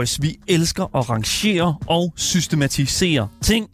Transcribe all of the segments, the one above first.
boys. vi elsker at rangere og systematisere ting.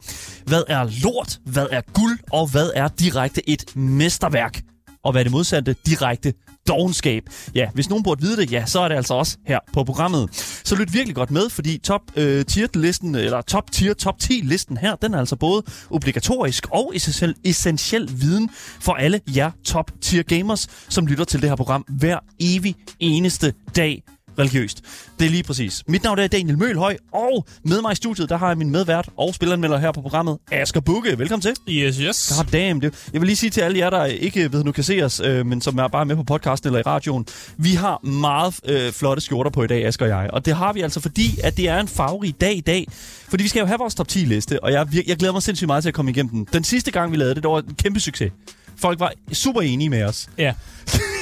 Hvad er lort, hvad er guld, og hvad er direkte et mesterværk? Og hvad er det modsatte? Direkte dogenskab. Ja, hvis nogen burde vide det, ja, så er det altså også her på programmet. Så lyt virkelig godt med, fordi top øh, tier listen eller top tier, top 10 listen her, den er altså både obligatorisk og essentiel, essentiel viden for alle jer top tier gamers, som lytter til det her program hver evig eneste dag religiøst. Det er lige præcis. Mit navn er Daniel Mølhøj, og med mig i studiet, der har jeg min medvært og spilleranmelder her på programmet, Asger Bukke. Velkommen til. Yes, yes. God damn. Det, jeg vil lige sige til alle jer, der ikke ved, nu kan se os, øh, men som er bare med på podcasten eller i radioen. Vi har meget øh, flotte skjorter på i dag, Asger og jeg. Og det har vi altså, fordi at det er en farverig dag i dag. Fordi vi skal jo have vores top 10 liste, og jeg, jeg glæder mig sindssygt meget til at komme igennem den. Den sidste gang, vi lavede det, det var en kæmpe succes. Folk var super enige med os. Ja.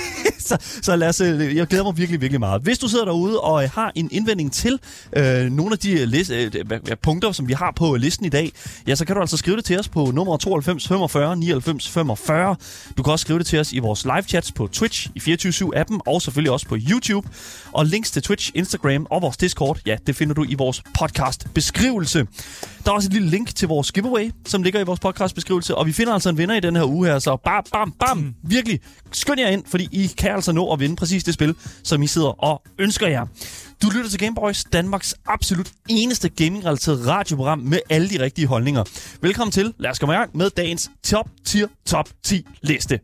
så, så lad os, øh, jeg glæder mig virkelig, virkelig meget. Hvis du sidder derude og øh, har en indvending til øh, nogle af de øh, lis, øh, øh, punkter, som vi har på listen i dag, ja, så kan du altså skrive det til os på nummer 92 45 99 45. Du kan også skrive det til os i vores live chats på Twitch i 24-7-appen, og selvfølgelig også på YouTube. Og links til Twitch, Instagram og vores Discord, ja, det finder du i vores podcast-beskrivelse. Der er også et lille link til vores giveaway, som ligger i vores podcast-beskrivelse, og vi finder altså en vinder i den her uge her, så bam, bam, bam, virkelig skynd jer ind, fordi I kan altså nå at vinde præcis det spil, som I sidder og ønsker jer. Du lytter til Gameboys, Danmarks absolut eneste gaming-relateret radioprogram med alle de rigtige holdninger. Velkommen til. Lad os komme i gang med dagens top tier top 10 liste.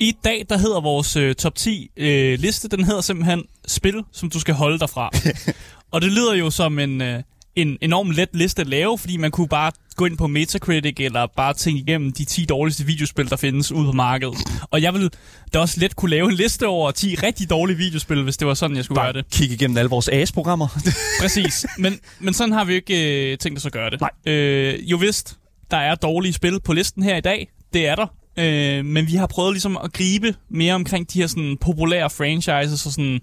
I dag, der hedder vores øh, top 10 øh, liste, den hedder simpelthen Spil, som du skal holde dig fra. og det lyder jo som en, øh, en enorm let liste at lave, fordi man kunne bare gå ind på Metacritic, eller bare tænke igennem de 10 dårligste videospil, der findes ude på markedet. Og jeg ville da også let kunne lave en liste over 10 rigtig dårlige videospil, hvis det var sådan, jeg skulle gøre det. Kig igennem alle vores AS-programmer. Præcis. Men, men sådan har vi jo ikke øh, tænkt os at gøre det. Nej. Øh, jo vist, der er dårlige spil på listen her i dag. Det er der. Øh, men vi har prøvet ligesom at gribe mere omkring de her sådan, populære franchises og sådan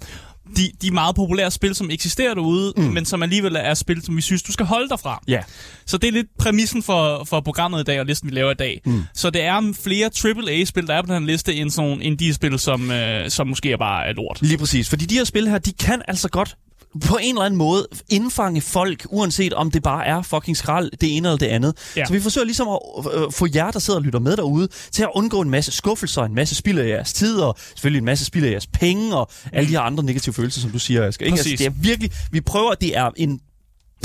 de, de meget populære spil, som eksisterer derude, mm. men som alligevel er spil, som vi synes, du skal holde dig fra. ja, Så det er lidt præmissen for, for programmet i dag, og listen, vi laver i dag. Mm. Så det er flere AAA-spil, der er på den her liste, end sådan nogle indie-spil, som, øh, som måske er bare er lort. Lige præcis. Fordi de her spil her, de kan altså godt på en eller anden måde indfange folk, uanset om det bare er fucking skrald, det ene eller det andet. Ja. Så vi forsøger ligesom at øh, få jer, der sidder og lytter med derude, til at undgå en masse skuffelser, en masse spild af jeres tid, og selvfølgelig en masse spild af jeres penge, og alle de her andre negative følelser, som du siger, Asger. Ikke? Altså, det er virkelig, vi prøver, det er en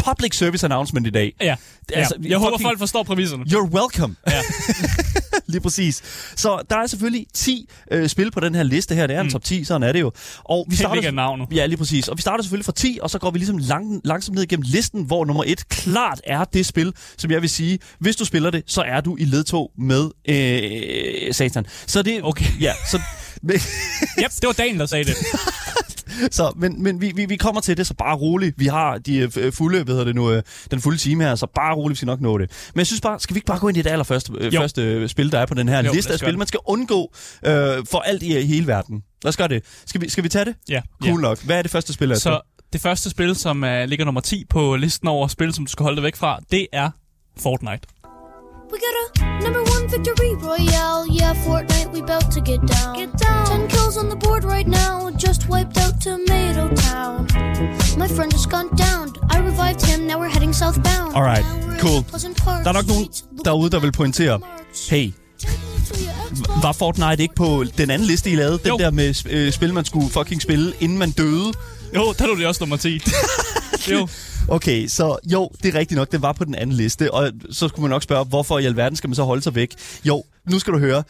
public service announcement i dag. Ja, altså, ja. jeg håber, fucking- folk forstår præmisserne. You're welcome. Ja. Lige præcis. Så der er selvfølgelig 10 øh, spil på den her liste her. Det er en top 10, sådan er det jo. Og vi starter, hvilket navn. Ja, lige præcis. Og vi starter selvfølgelig fra 10, og så går vi ligesom lang, langsomt ned igennem listen, hvor nummer 1 klart er det spil, som jeg vil sige, hvis du spiller det, så er du i ledtog med øh, satan. Så det... Okay. Ja, så... Yep, det var Daniel, der sagde det. Så, men men vi, vi, vi kommer til det, så bare roligt. Vi har de øh, fulde, hvad hedder det nu, øh, den fulde time her, så bare roligt, vi skal nok nå det. Men jeg synes bare, skal vi ikke bare gå ind i det allerførste øh, Jo. første øh, spil, der er på den her Jo, liste af spil, det. man skal undgå øh, for alt i, i hele verden. Lad os gøre det. Skal vi, skal vi tage det? Ja. Cool nok. Hvad er det første spil, altså? Så det første spil, som uh, ligger nummer 10 på listen over spil, som du skal holde dig væk fra, det er Fortnite. We got a number one victory royale. Yeah, Fortnite, we bout to get down. Get down. Ten kills on the board right now. Just wiped out Tomato Town. My friend just gone down. I revived him. Now we're heading southbound. Alright, cool. Der er nok nogen derude, der vil pointere, hey, var Fortnite ikke på den anden liste, I lavede? Den Jo. der med øh, spil, man skulle fucking spille, inden man døde? Jo, der er du det også nummer 10. jo. Okay, så jo, det er rigtigt nok, det var på den anden liste, og så skulle man nok spørge, hvorfor i alverden skal man så holde sig væk? Jo, nu skal du høre.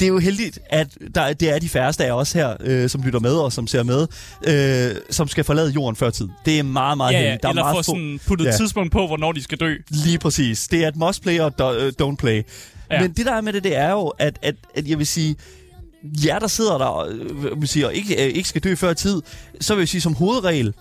Det er jo heldigt, at der, det er de færreste af os her, øh, som lytter med og som ser med, øh, som skal forlade jorden før tid. Det er meget, meget Ja, heldigt. Der er eller meget få sådan puttet Ja. tidspunkt på, hvornår de skal dø. Lige præcis. Det er et must play og do, øh, don't play. Ja. Ja. Men det der er med det, det er jo, at, at, at jeg vil sige, jer der sidder der og, øh, vil sige, og ikke, øh, ikke skal dø før tid, så vil jeg sige som hovedregel,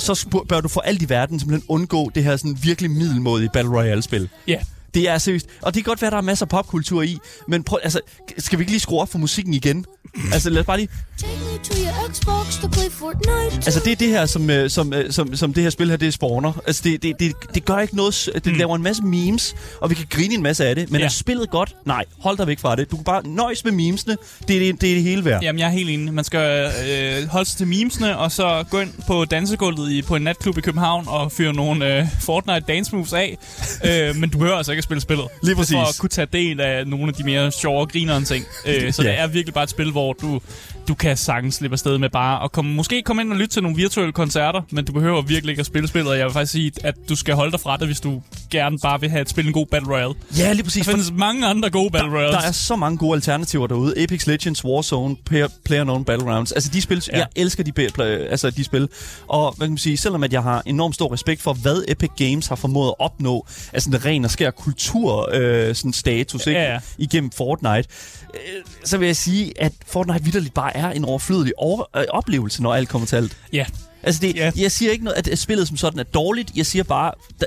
så bør du for alt i verden simpelthen undgå det her sådan virkelig middelmådige Battle Royale-spil. Ja. Det er seriøst. Og det kan godt være, at der er masser af popkultur i, men prøv, altså, skal vi ikke lige skrue op for musikken igen? Altså, lad os bare lige... Altså, det er det her, som, øh, som, øh, som, som det her spil her, det spawner. Altså, det, det, det, det gør ikke noget... Det mm. laver en masse memes, og vi kan grine en masse af det. Men Ja. er spillet godt? Nej, hold dig væk fra det. Du kan bare nøjes med memesene. Det er det, det, er det hele værd. Jamen, jeg er helt enig. Man skal øh, holde sig til memesene, og så gå ind på dansegulvet i, på en natklub i København og fyre nogle øh, Fortnite dance moves af. øh, men du behøver altså ikke at spille spillet. Lige præcis. For at kunne tage del af nogle af de mere sjove grinerende ting. Øh, så Ja. det er virkelig bare et spil, hvor du, du kan sagtens slippe afsted med bare at komme, måske komme ind og lytte til nogle virtuelle koncerter, men du behøver virkelig ikke at spille spillet. Jeg vil faktisk sige, at du skal holde dig fra det, hvis du gerne bare vil have at spille en god Battle Royale. Ja, lige præcis. Der findes mange andre gode Battle Royales. Der er så mange gode alternativer derude. Apex Legends, Warzone, Player, PlayerUnknown's Battlegrounds. Altså, de spil, ja. Jeg elsker de, altså, de spil. Og hvad kan man sige, selvom at jeg har enormt stor respekt for, hvad Epic Games har formået at opnå, altså en ren og skær kultur øh, sådan status, ikke? Ja, ja. igennem Fortnite, øh, så vil jeg sige, at Fortnite vidderligt bare er en overflødig over, øh, oplevelse, når alt kommer til alt. Ja, Altså, det, yeah. jeg siger ikke, noget, at spillet som sådan er dårligt. Jeg siger bare, der,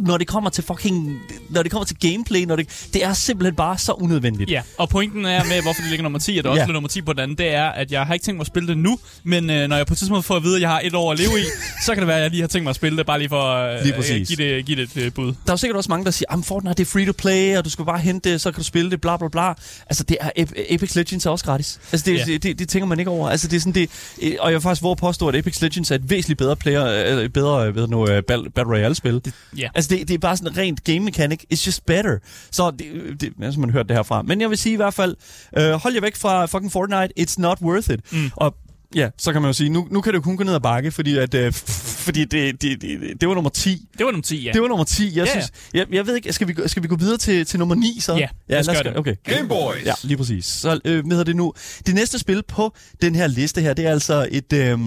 når det kommer til fucking... Når det kommer til gameplay, når det, det er simpelthen bare så unødvendigt. Ja, og pointen er med, hvorfor det ligger nummer 10, og det er også Ja. ja. nummer 10 på den anden, det er, at jeg har ikke tænkt mig at spille det nu, men øh, når jeg på et tidspunkt får at vide, at jeg har et år at leve i, så kan det være, at jeg lige har tænkt mig at spille det, bare lige for at Lige øh, præcis. give det, give det et øh, bud. Der er jo sikkert også mange, der siger, at Fortnite det er free to play, og du skal bare hente det, så kan du spille det, bla bla bla. Altså, det er, Apex Legends er også gratis. Altså, det, Ja. det, det, det, tænker man ikke over. Altså, det er sådan, det, øh, og jeg vil faktisk våge at påstå, at Apex Legends er et væsentligt bedre player, øh, bedre, ved nu, øh, Battle, Battle Royale-spil. Det, Ja. Altså, det, det er bare sådan rent game mechanic. It's just better. Så det, det altså, man hørt det herfra. Men jeg vil sige i hvert fald, øh, hold jer væk fra fucking Fortnite. It's not worth it. Mm. Og ja, så kan man jo sige, nu, nu kan det jo kun gå ned ad bakke, fordi, at, øh, fordi det, det, det, det var nummer 10. Det var nummer 10, ja. Det var nummer 10. Jeg, Ja, ja. synes, jeg, jeg ved ikke, skal vi, skal vi gå videre til, til nummer 9 så? Ja, lad os gøre gøre- det. Okay. Game Boys. Ja, lige præcis. Så øh, hvad hedder det nu? Det næste spil på den her liste her, det er altså et... Øh,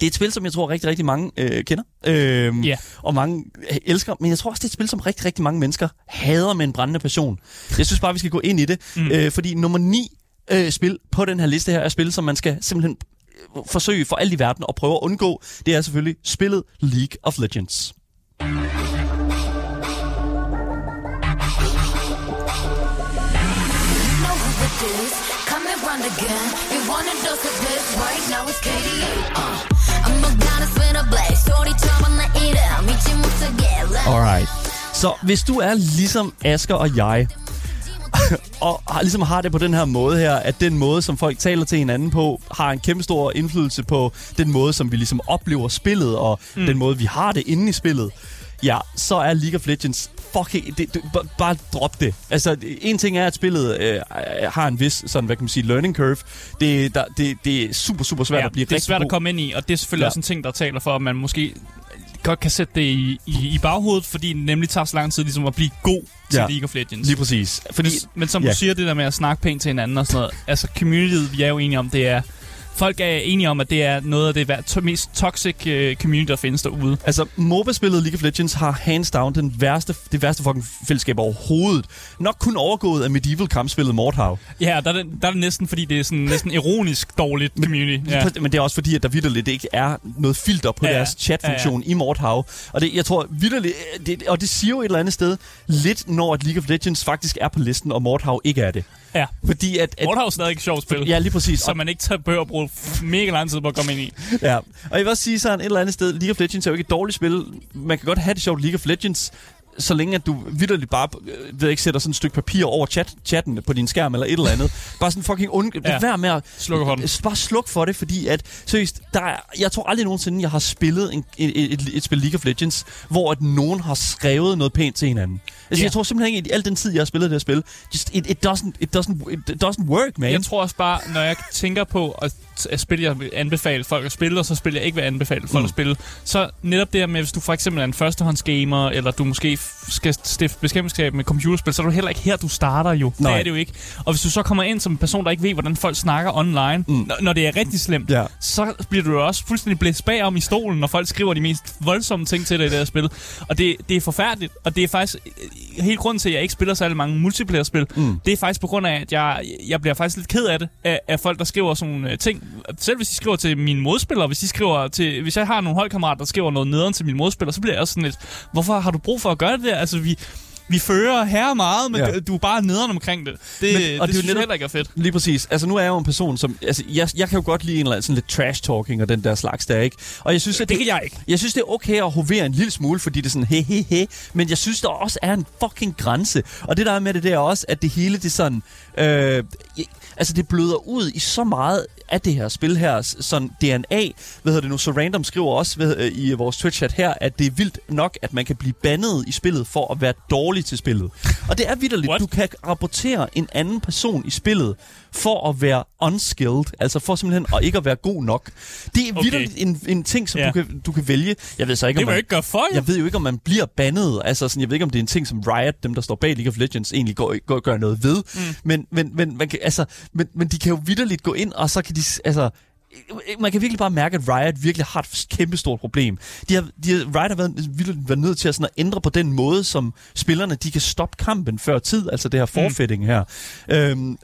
det er et spil, som jeg tror rigtig, rigtig mange øh, kender. Øh, Ja. Og mange øh, elsker. Men jeg tror også, det er et spil, som rigtig, rigtig mange mennesker hader med en brændende passion. Jeg synes bare, vi skal gå ind i det. Mm. Øh, fordi nummer 9 øh, spil på den her liste her er spil, som man skal simpelthen øh, forsøge for alt i verden at prøve at undgå. Det er selvfølgelig spillet League of Legends. Coming round again. You wanna dose of this right now? It's KDA. Uh, Alright. Så hvis du er ligesom Asker og jeg, og har, ligesom har det på den her måde her, at den måde, som folk taler til hinanden på, har en kæmpe stor indflydelse på den måde, som vi ligesom oplever spillet, og mm. den måde, vi har det inde i spillet, ja, så er League of Legends fucking... Det, det, b- bare drop det. Altså, en ting er, at spillet øh, har en vis, sådan, hvad kan man sige, learning curve. Det, der, det, det er super, super svært ja, at blive det er rigtig svært god. at komme ind i, og det er selvfølgelig Ja. også en ting, der taler for, at man måske godt kan sætte det i, i, i baghovedet, fordi det nemlig tager så lang tid ligesom at blive god til Ja. League of Legends. Lige præcis. Fordi, Fordi, men som ja. du siger, det der med at snakke pænt til hinanden og sådan noget. Altså, communityet, vi er jo enige om, det er... Folk er enige om, at det er noget af det vær- mest toxic uh, community, der findes derude. Altså, MOBA-spillet League of Legends har hands down den værste, det værste fucking fællesskab overhovedet. Nok kun overgået af medieval kampspillet Mordhav. Ja, der er, det, der er det næsten, fordi det er sådan næsten ironisk dårligt community. Ja. Men det er også fordi, at der vidderligt ikke er noget filter på Ja, ja. deres chatfunktion i Mordhav. Og det, jeg tror vidderligt, det, og det siger jo et eller andet sted lidt, når at League of Legends faktisk er på listen, og Mordhav ikke er det. Ja. Fordi at... at Mordhav er stadig et sjovt spil, ja, lige præcis. som man ikke tager behøver at bruge mega lang tid på at komme ind i. Ja, og jeg vil også sige sådan et eller andet sted, League of Legends er jo ikke et dårligt spil. Man kan godt have det sjovt League of Legends, så længe at du vidderligt bare øh, ved ikke, sætter sådan et stykke papir over chat, chatten på din skærm eller et eller andet. bare sådan fucking und... Ja. Vær med at... Slukker for den. Bare sluk for det, fordi at, seriøst, der er, jeg tror aldrig nogensinde, jeg har spillet en, et, et, et spil League of Legends, hvor at nogen har skrevet noget pænt til hinanden. Altså, Ja. jeg tror simpelthen ikke, at al den tid, jeg har spillet det her spil, just, it, it, doesn't, it, doesn't, it doesn't work, man. Jeg tror også bare, når jeg tænker på at, at spille, jeg vil anbefale folk at spille, og så spiller jeg ikke vil anbefale folk Mm. at spille, så netop det her med, hvis du for eksempel er en førstehåndsgamer, eller du måske skal stifte bekendtskab med computerspil, så er du heller ikke her, du starter jo. Nej. Det er det jo ikke. Og hvis du så kommer ind som en person, der ikke ved, hvordan folk snakker online, Mm. når, når det er rigtig slemt, Ja. så bliver du jo også fuldstændig blæst bagom i stolen, når folk skriver de mest voldsomme ting til dig i det her spil. Og det, det er forfærdeligt, og det er faktisk øh, helt grund til, at jeg ikke spiller særlig mange multiplayer-spil. Mm. Det er faktisk på grund af, at jeg, jeg bliver faktisk lidt ked af det, af, af folk, der skriver sådan nogle øh, ting. Selv hvis de skriver til mine modspillere, hvis de skriver til, hvis jeg har nogle holdkammerater, der skriver noget nederen til mine modspillere, så bliver jeg også sådan lidt, hvorfor har du brug for at gøre det der? Altså, vi, vi fører her meget, men Ja. du er bare nederen omkring det. Det, Men- og det, det er det synes netop- heller ikke er fedt. Lige præcis. Altså nu er jeg jo en person, som... Altså, jeg, jeg kan jo godt lide en eller anden sådan lidt trash-talking og den der slags der, ikke? Og jeg synes, at Det kan jeg ikke. Jeg synes, det er okay at hovere en lille smule, fordi det er sådan he he he, men jeg synes, der også er en fucking grænse. Og det der er med det, det er også, at det hele, det er sådan... Øh, altså, det bløder ud i så meget af det her spil her, sådan DNA. Hvad hedder det nu? Så Random skriver også ved, øh, i vores Twitch-chat her, at det er vildt nok, at man kan blive bandet i spillet for at være dårlig til spillet. Og det er vidderligt. What? Du kan rapportere en anden person i spillet for at være unskilled, altså for simpelthen at ikke at være god nok. Det er Okay. en, en ting, som Ja. du, kan, du kan vælge. Jeg ved så ikke, Det om må man, jeg ikke gøre for, jo. jeg ved jo ikke, om man bliver bandet. Altså, sådan, jeg ved ikke, om det er en ting, som Riot, dem der står bag League of Legends, egentlig går, går, gør noget ved. Mm. Men, men, men, man kan, altså, men, men de kan jo vidderligt gå ind, og så kan de... s- Altså, man kan virkelig bare mærke, at Riot virkelig har et kæmpestort problem. De har, de har, Riot har været, virkelig været nødt til at, sådan at ændre på den måde, som spillerne de kan stoppe kampen før tid, altså det her forfætting her. Øhm, øh,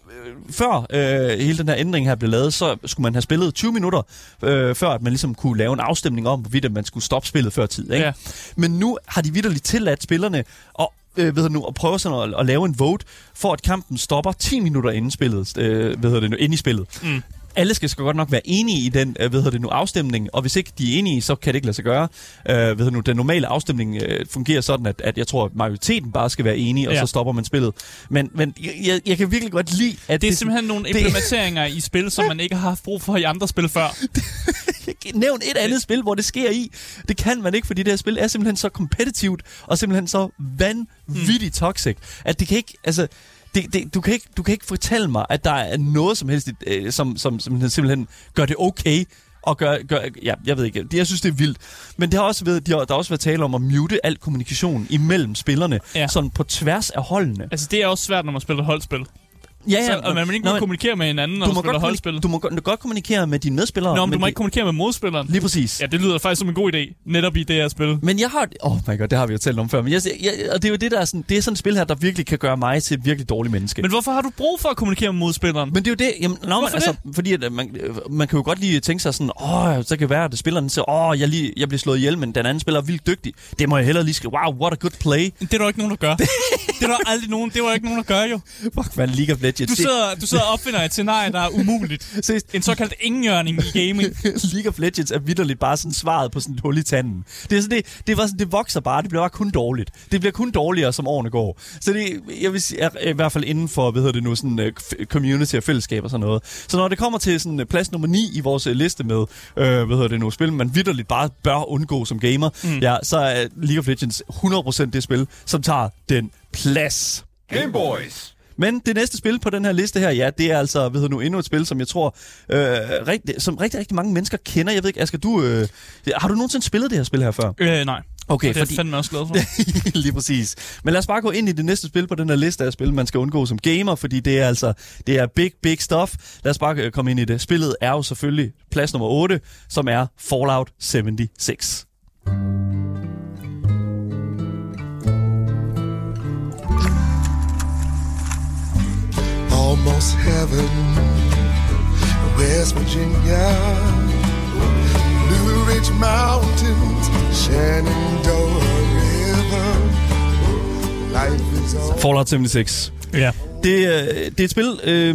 før øh, hele den her ændring her blev lavet, så skulle man have spillet 20 minutter, øh, før at man ligesom kunne lave en afstemning om, hvorvidt man skulle stoppe spillet før tid. Ikke? Ja. Men nu har de vidderligt tilladt spillerne at, øh, ved du nu, at prøve sådan at, at, lave en vote, for at kampen stopper 10 minutter inden spillet, øh, hvad hedder det nu, inde i spillet. Mm. Alle skal, skal godt nok være enige i den øh, hvad hedder det nu, afstemning, og hvis ikke de er enige, så kan det ikke lade sig gøre. Øh, hvad hedder det nu, den normale afstemning øh, fungerer sådan, at, at jeg tror, at majoriteten bare skal være enige, og Ja. så stopper man spillet. Men, men jeg, jeg, kan virkelig godt lide, at Det er simpelthen nogle det- implementeringer i spil, som man ikke har haft brug for i andre spil før. Nævn et andet spil, hvor det sker i. Det kan man ikke, fordi det her spil er simpelthen så kompetitivt, og simpelthen så vanvittigt toxic, at det kan ikke, altså, det, det, du, kan ikke, du kan ikke fortælle mig, at der er noget som helst, øh, som, som, som simpelthen gør det okay, og gør, gør, ja, jeg ved ikke, det, jeg synes, det er vildt. Men det har også været, de har, der har også været tale om at mute al kommunikation imellem spillerne, Ja. sådan på tværs af holdene. Altså, det er også svært, når man spiller holdspil. Ja, Så, og man må ikke Nå, kommunikere med hinanden, når du man må, spiller godt holdspil. du må godt, kommunikere med dine medspillere. Nå, men du men må det- ikke kommunikere med modspilleren. Lige præcis. Ja, det lyder faktisk som en god idé, netop i det her spil. Men jeg har... Oh my god, det har vi jo talt om før. Men jeg, jeg, og det er jo det, der er sådan, det er sådan et spil her, der virkelig kan gøre mig til et virkelig dårligt menneske. Men hvorfor har du brug for at kommunikere med modspilleren? men det er jo det, jamen, nå, Hvorfor altså, fordi at, øh, man, øh, man kan jo godt lige tænke sig sådan, åh, så kan det være, at spilleren siger, åh, jeg, lige, jeg bliver slået ihjel, men den anden spiller er vildt dygtig. Det må jeg hellere lige skrive, wow, what a good play. Det er der jo ikke nogen, der gør. det er der aldrig nogen, det var ikke nogen, der gør jo. Fuck, man, League of Legends. Du sidder, du sidder og opfinder et scenarie, der er umuligt. Seriøst, En såkaldt ingenjørning i gaming. League of Legends er vidderligt bare sådan svaret på sådan et hul i tanden. Det, er sådan, det, det, var sådan, det vokser bare, det bliver bare kun dårligt. Det bliver kun dårligere, som årene går. Så det, jeg vil sige, er, i hvert fald inden for, hvad hedder det nu, sådan uh, community og fællesskab og sådan noget. Så når det kommer til sådan uh, plads nummer 9 i vores uh, liste med, uh, hvad hedder det nu, spil, man vidderligt bare bør undgå som gamer, mm. ja, så er League of Legends 100% det spil, som tager den plads. Game Boys. Men det næste spil på den her liste her, ja, det er altså, hvad hedder nu, endnu et spil, som jeg tror, øh, rigtig, som rigtig, rigtig mange mennesker kender. Jeg ved ikke, Asger, du, øh, har du nogensinde spillet det her spil her før? Øh, nej. Okay, Og det er fordi... fandme også glad for. Lige præcis. Men lad os bare gå ind i det næste spil på den her liste af spil, man skal undgå som gamer, fordi det er altså, det er big, big stuff. Lad os bare øh, komme ind i det. Spillet er jo selvfølgelig plads nummer 8, som er Fallout 76. almost heaven. West Virginia, Blue Ridge Mountains, Shenandoah River. Life is all. Fallout 76. Ja. Det, øh, det er et spil, øh,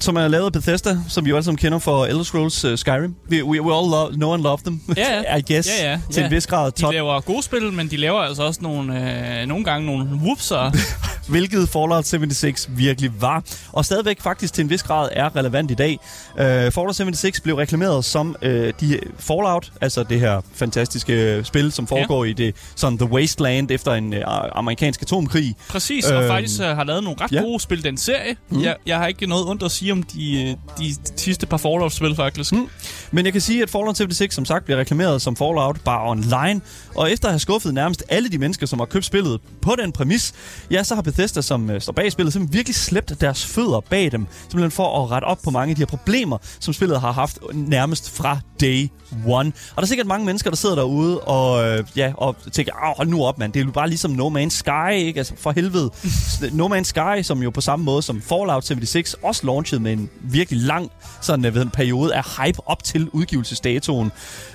som er lavet af Bethesda, som vi jo alle sammen kender for Elder Scrolls uh, Skyrim. We, we, we all love, know and love them, Ja, ja. I guess, Ja, ja, til ja. en vis grad. De Top, laver gode spil, men de laver altså også nogle, øh, nogle gange nogle whoopser. hvilket Fallout 76 virkelig var, og stadigvæk faktisk til en vis grad er relevant i dag. Uh, Fallout 76 blev reklameret som uh, de Fallout, altså det her fantastiske spil, som foregår ja. i det sådan The Wasteland efter en uh, amerikansk atomkrig. Præcis, og Øhm, faktisk øh, har lavet nogle ret ja. gode spil, den serie. Mm. Jeg, jeg har ikke noget ondt at sige om de, de sidste par Fallout-spil, faktisk. Mm. Men jeg kan sige, at Fallout 76 som sagt bliver reklameret som Fallout bare online. Og efter at have skuffet nærmest alle de mennesker, som har købt spillet på den præmis, ja, så har Bethesda, som øh, står bag spillet, simpelthen virkelig slæbt deres fødder bag dem. Simpelthen for at rette op på mange af de her problemer, som spillet har haft nærmest fra day one. Og der er sikkert mange mennesker, der sidder derude og, øh, ja, og tænker, "Au, hold nu op, mand. Det er jo bare ligesom No Man's Sky, ikke? Altså, for helvede. no Man's Sky, som jo på samme måde som Fallout 76 også launchet med en virkelig lang sådan, jeg ved, en periode af hype op til udgivelsesdatoen.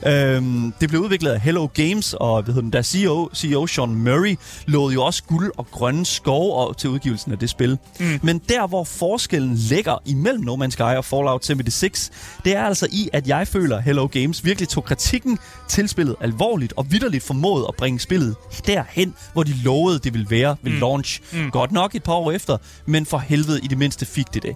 Øhm, det blev udviklet af Hello Games, og hedder den, der CEO, CEO Sean Murray lovede jo også guld og grønne skove og- til udgivelsen af det spil. Mm. Men der, hvor forskellen ligger imellem No Man's Sky og Fallout 76, det er altså i, at jeg føler, at Hello Games virkelig tog kritikken til spillet alvorligt og vidderligt formåede at bringe spillet derhen, hvor de lovede, det ville være ved mm. launch. Mm. Godt nok et par år efter, men for helvede i det mindste fik det det.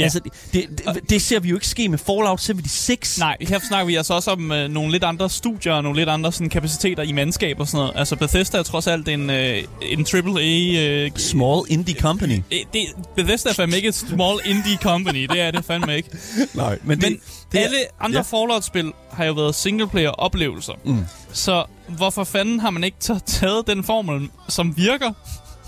Ja. Altså, det, det, det ser vi jo ikke ske med Fallout 76. Nej, her snakker vi altså også om øh, nogle lidt andre studier og nogle lidt andre sådan, kapaciteter i mandskab og sådan noget. Altså Bethesda er trods alt en, øh, en AAA... Øh, Small indie company. øh, det, Bethesda er fandme ikke et small indie company. Det er det fandme ikke. Nej, men, Men det, det er- alle andre ja. Fallout-spil har jo været singleplayer-oplevelser. Mm. Så hvorfor fanden har man ikke ta- taget den formel, som virker,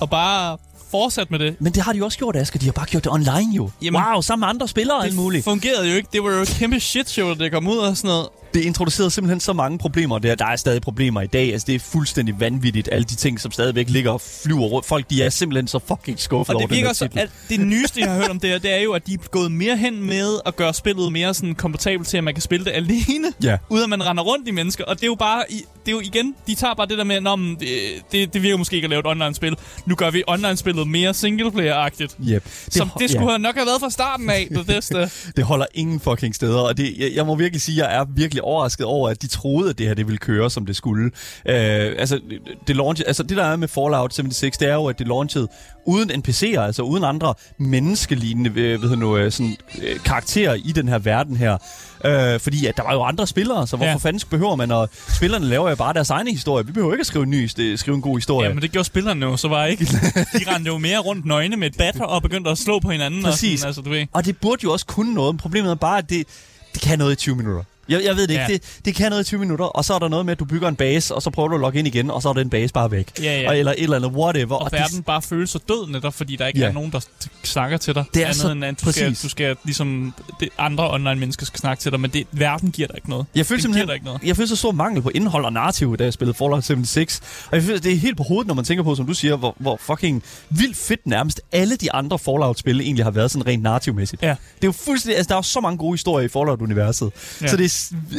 og bare fortsat med det? Men det har de jo også gjort, Asger. De har bare gjort det online jo. Jamen, wow, sammen med andre spillere og alt muligt. fungerede jo ikke. Det var jo et kæmpe shit show, da det kom ud og sådan noget. Det introducerede simpelthen så mange problemer. Der, der er stadig problemer i dag. Altså, det er fuldstændig vanvittigt. Alle de ting, som stadigvæk ligger og flyver rundt. Folk, de er simpelthen så fucking skuffet Og over det den her så, titel. at det nyeste, jeg har hørt om det her, det er jo, at de er gået mere hen med at gøre spillet mere sådan komfortabelt til, at man kan spille det alene, Ja. uden at man render rundt i mennesker. Og det er jo bare, det er jo igen, de tager bare det der med, Nå, men det, det, det virker måske ikke at lave et online-spil. Nu gør vi online-spillet mere singleplayer-agtigt. Yep. Som ho- det skulle ja. have nok have været fra starten af, Bethesda. Det holder ingen fucking steder, og det, jeg, jeg må virkelig sige, at jeg er virkelig overrasket over, at de troede, at det her det ville køre, som det skulle. Øh, altså, det, launch, altså, det der er med Fallout 76, det er jo, at det launchede uden NPC'er, altså uden andre menneskelignende øh, ved nu, øh, sådan, øh, karakterer i den her verden her. Øh, fordi at der var jo andre spillere, så hvorfor ja. Fanden behøver man, og spillerne laver jo bare deres egne historie. Vi behøver ikke at skrive en ny, skrive en god historie. Ja, men det gjorde spillerne jo så bare ikke. De rendte jo mere rundt nøgne med et bat og begyndte at slå på hinanden. Præcis. Og sådan, altså, du ved. Og det burde jo også kunne noget. Problemet er bare, at det, det kan noget i 20 minutter. Jeg, jeg ved det ikke. Ja. Det, det kan noget i 20 minutter, og så er der noget med, at du bygger en base, og så prøver du at logge ind igen, og så er den base bare væk. Ja, ja. Og, eller et eller andet, whatever. Og, det- verden bare føles så død netop, fordi der ikke Ja. er nogen, der snakker til dig. Det er andet så- end, at du skal, præcis. du skal ligesom det, andre online mennesker skal snakke til dig, men det, verden giver dig ikke noget. Jeg følte det simpelthen, dig ikke noget. jeg følte så stor mangel på indhold og narrativ, da jeg spillede Fallout 76. Og jeg føler, det er helt på hovedet, når man tænker på, som du siger, hvor, hvor fucking vildt fedt nærmest alle de andre Fallout-spil egentlig har været sådan rent narrativmæssigt. Ja. Det er jo fuldstændig, altså der er jo så mange gode historier i Fallout-universet. Ja. Så det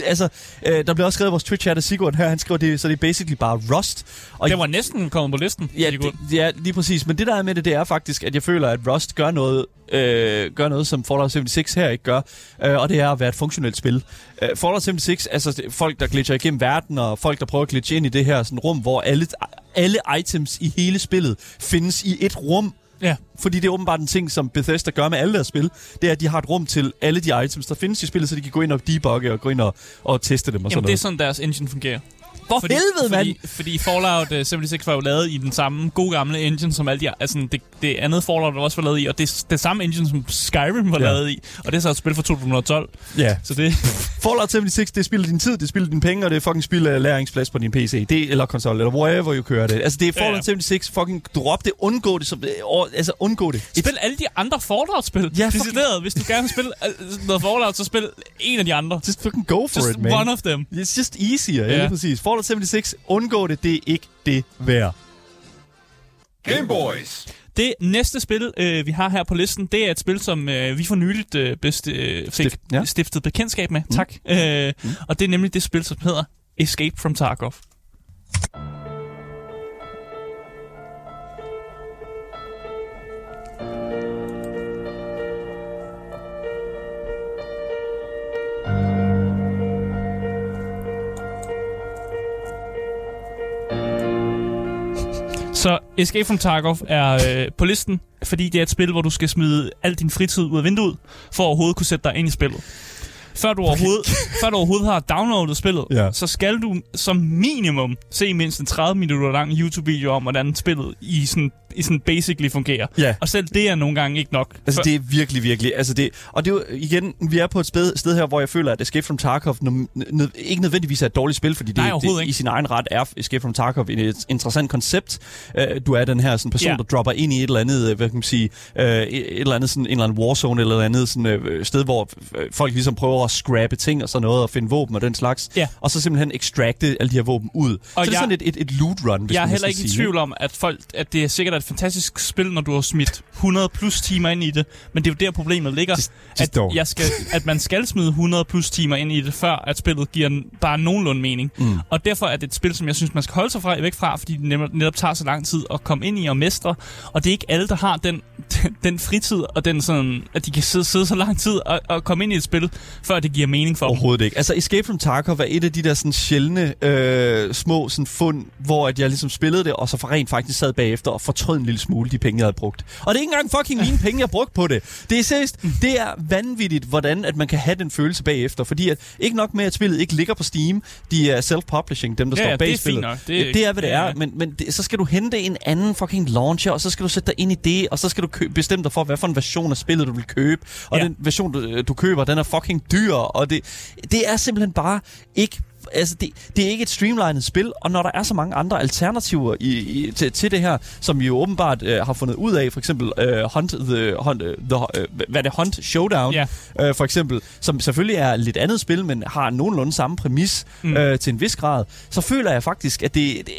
altså, øh, der bliver også skrevet i vores Twitch-chat af Sigurd her, han skriver, det, så det er basically bare Rust. Og Det var næsten kommet på listen. Ja, Sigurd. det, ja, lige præcis. Men det der er med det, det er faktisk, at jeg føler, at Rust gør noget, øh, gør noget som Fallout 76 her ikke gør. Øh, og det er at være et funktionelt spil. Øh, Fallout 76, altså folk, der glitcher igennem verden, og folk, der prøver at glitche ind i det her sådan, rum, hvor alle, alle items i hele spillet findes i et rum. Ja. Fordi det er åbenbart en ting, som Bethesda gør med alle deres spil. Det er, at de har et rum til alle de items, der findes i spillet, så de kan gå ind og debugge og gå ind og, og teste dem og sådan Jamen, det er noget. sådan, deres engine fungerer. For helvede, mand! fordi, fordi Fallout øh, 76 var jo lavet i den samme gode gamle engine, som alle de, altså det, det andet Fallout også var lavet i, og det er det samme engine, som Skyrim var Ja. lavet i, og det er så et spil fra 2012. Ja. Så det, Fallout 76, det spiller din tid, det spiller dine penge, og det er fucking spild af læringsplads på din PC. Det, eller konsol, eller wherever du kører det. Altså, det er Fallout Ja, ja. 76, fucking drop det, undgå det, som, or, altså undgå det. spil alle de andre Fallout-spil. Ja, fucking- Decideret. Hvis du gerne vil spille øh, noget Fallout, så spil en af de andre. Just fucking go for Just it, man. one of them. It's just easier, ja. Ja. præcis. Fallout 76, undgå det, det er ikke det værd. Game Boys. Det næste spil, øh, vi har her på listen, det er et spil, som øh, vi for nyligt øh, bedst, øh, fik Stift- ja. stiftet bekendtskab med. Mm. Tak. Øh, mm. Og det er nemlig det spil, som hedder Escape from Tarkov. Så Escape from Tarkov er øh, på listen, fordi det er et spil, hvor du skal smide al din fritid ud af vinduet, for at overhovedet kunne sætte dig ind i spillet. Før du overhovedet, før du overhovedet har downloadet spillet, Ja. så skal du som minimum se mindst en 30 minutter lang YouTube-video om, hvordan spillet i sådan, i sådan basically fungerer. Ja. Og selv det er nogle gange ikke nok. Altså, det er virkelig, virkelig... Altså, det, og det er jo, igen, vi er på et sted, sted her, hvor jeg føler, at Escape from Tarkov nø, nø, ikke nødvendigvis er et dårligt spil, fordi det, Nej, det overhovedet i ikke. sin egen ret er Escape from Tarkov et interessant koncept. Uh, du er den her sådan, person, Ja. der dropper ind i et eller andet, øh, hvad kan man sige, uh, et, eller andet, sådan, en eller anden warzone eller et andet sådan, uh, sted, hvor folk ligesom prøver at scrappe ting og sådan noget, og finde våben og den slags. Ja. Og så simpelthen extracte alle de her våben ud. Og så det er jeg- sådan et, et, et loot run, hvis jeg er heller ikke i tvivl om, at folk, at det er sikkert, at et fantastisk spil, når du har smidt 100 plus timer ind i det, men det er jo der problemet ligger, Just- just at, jeg skal, at man skal smide 100 plus timer ind i det, før at spillet giver en- bare nogenlunde mening. Mm. Og derfor er det et spil, som jeg synes, man skal holde sig fra, væk fra, fordi det netop tager så lang tid at komme ind i og mestre, og det er ikke alle, der har den, den fritid, og den sådan, at de kan sidde, sidde så lang tid og, og komme ind i et spil, før det giver mening for dem. Overhovedet ikke. Altså, Escape from Tarkov er et af de der sådan sjældne øh, små sådan fund, hvor at jeg ligesom spillede det, og så for rent faktisk sad bagefter og fortrød en lille smule de penge, jeg havde brugt. Og det er ikke engang fucking mine penge, jeg brugte på det. Det er seriøst, det er vanvittigt, hvordan at man kan have den følelse bagefter. Fordi at ikke nok med, at spillet ikke ligger på Steam, de er self-publishing, dem der Ja, står ja, bag det er fint spillet. nok. Det er- ja, det er, hvad det ja, er. ja. Men, men det, så skal du hente en anden fucking launcher, og så skal du sætte dig ind i det, og så skal du kø- bestemme dig for, hvad for en version af spillet, du vil købe. Og Ja. den version, du, du køber, den er fucking dyr, og det, det er simpelthen bare ikke... Altså, det, det er ikke et streamlined spil, og når der er så mange andre alternativer i, i, til, til det her, som vi jo åbenbart øh, har fundet ud af, for eksempel øh, Hunt, the, Hunt, øh, the, øh, hvad er det, Hunt Showdown, Ja. øh, for eksempel, som selvfølgelig er et lidt andet spil, men har nogenlunde samme præmis mm. øh, til en vis grad, så føler jeg faktisk, at det, det,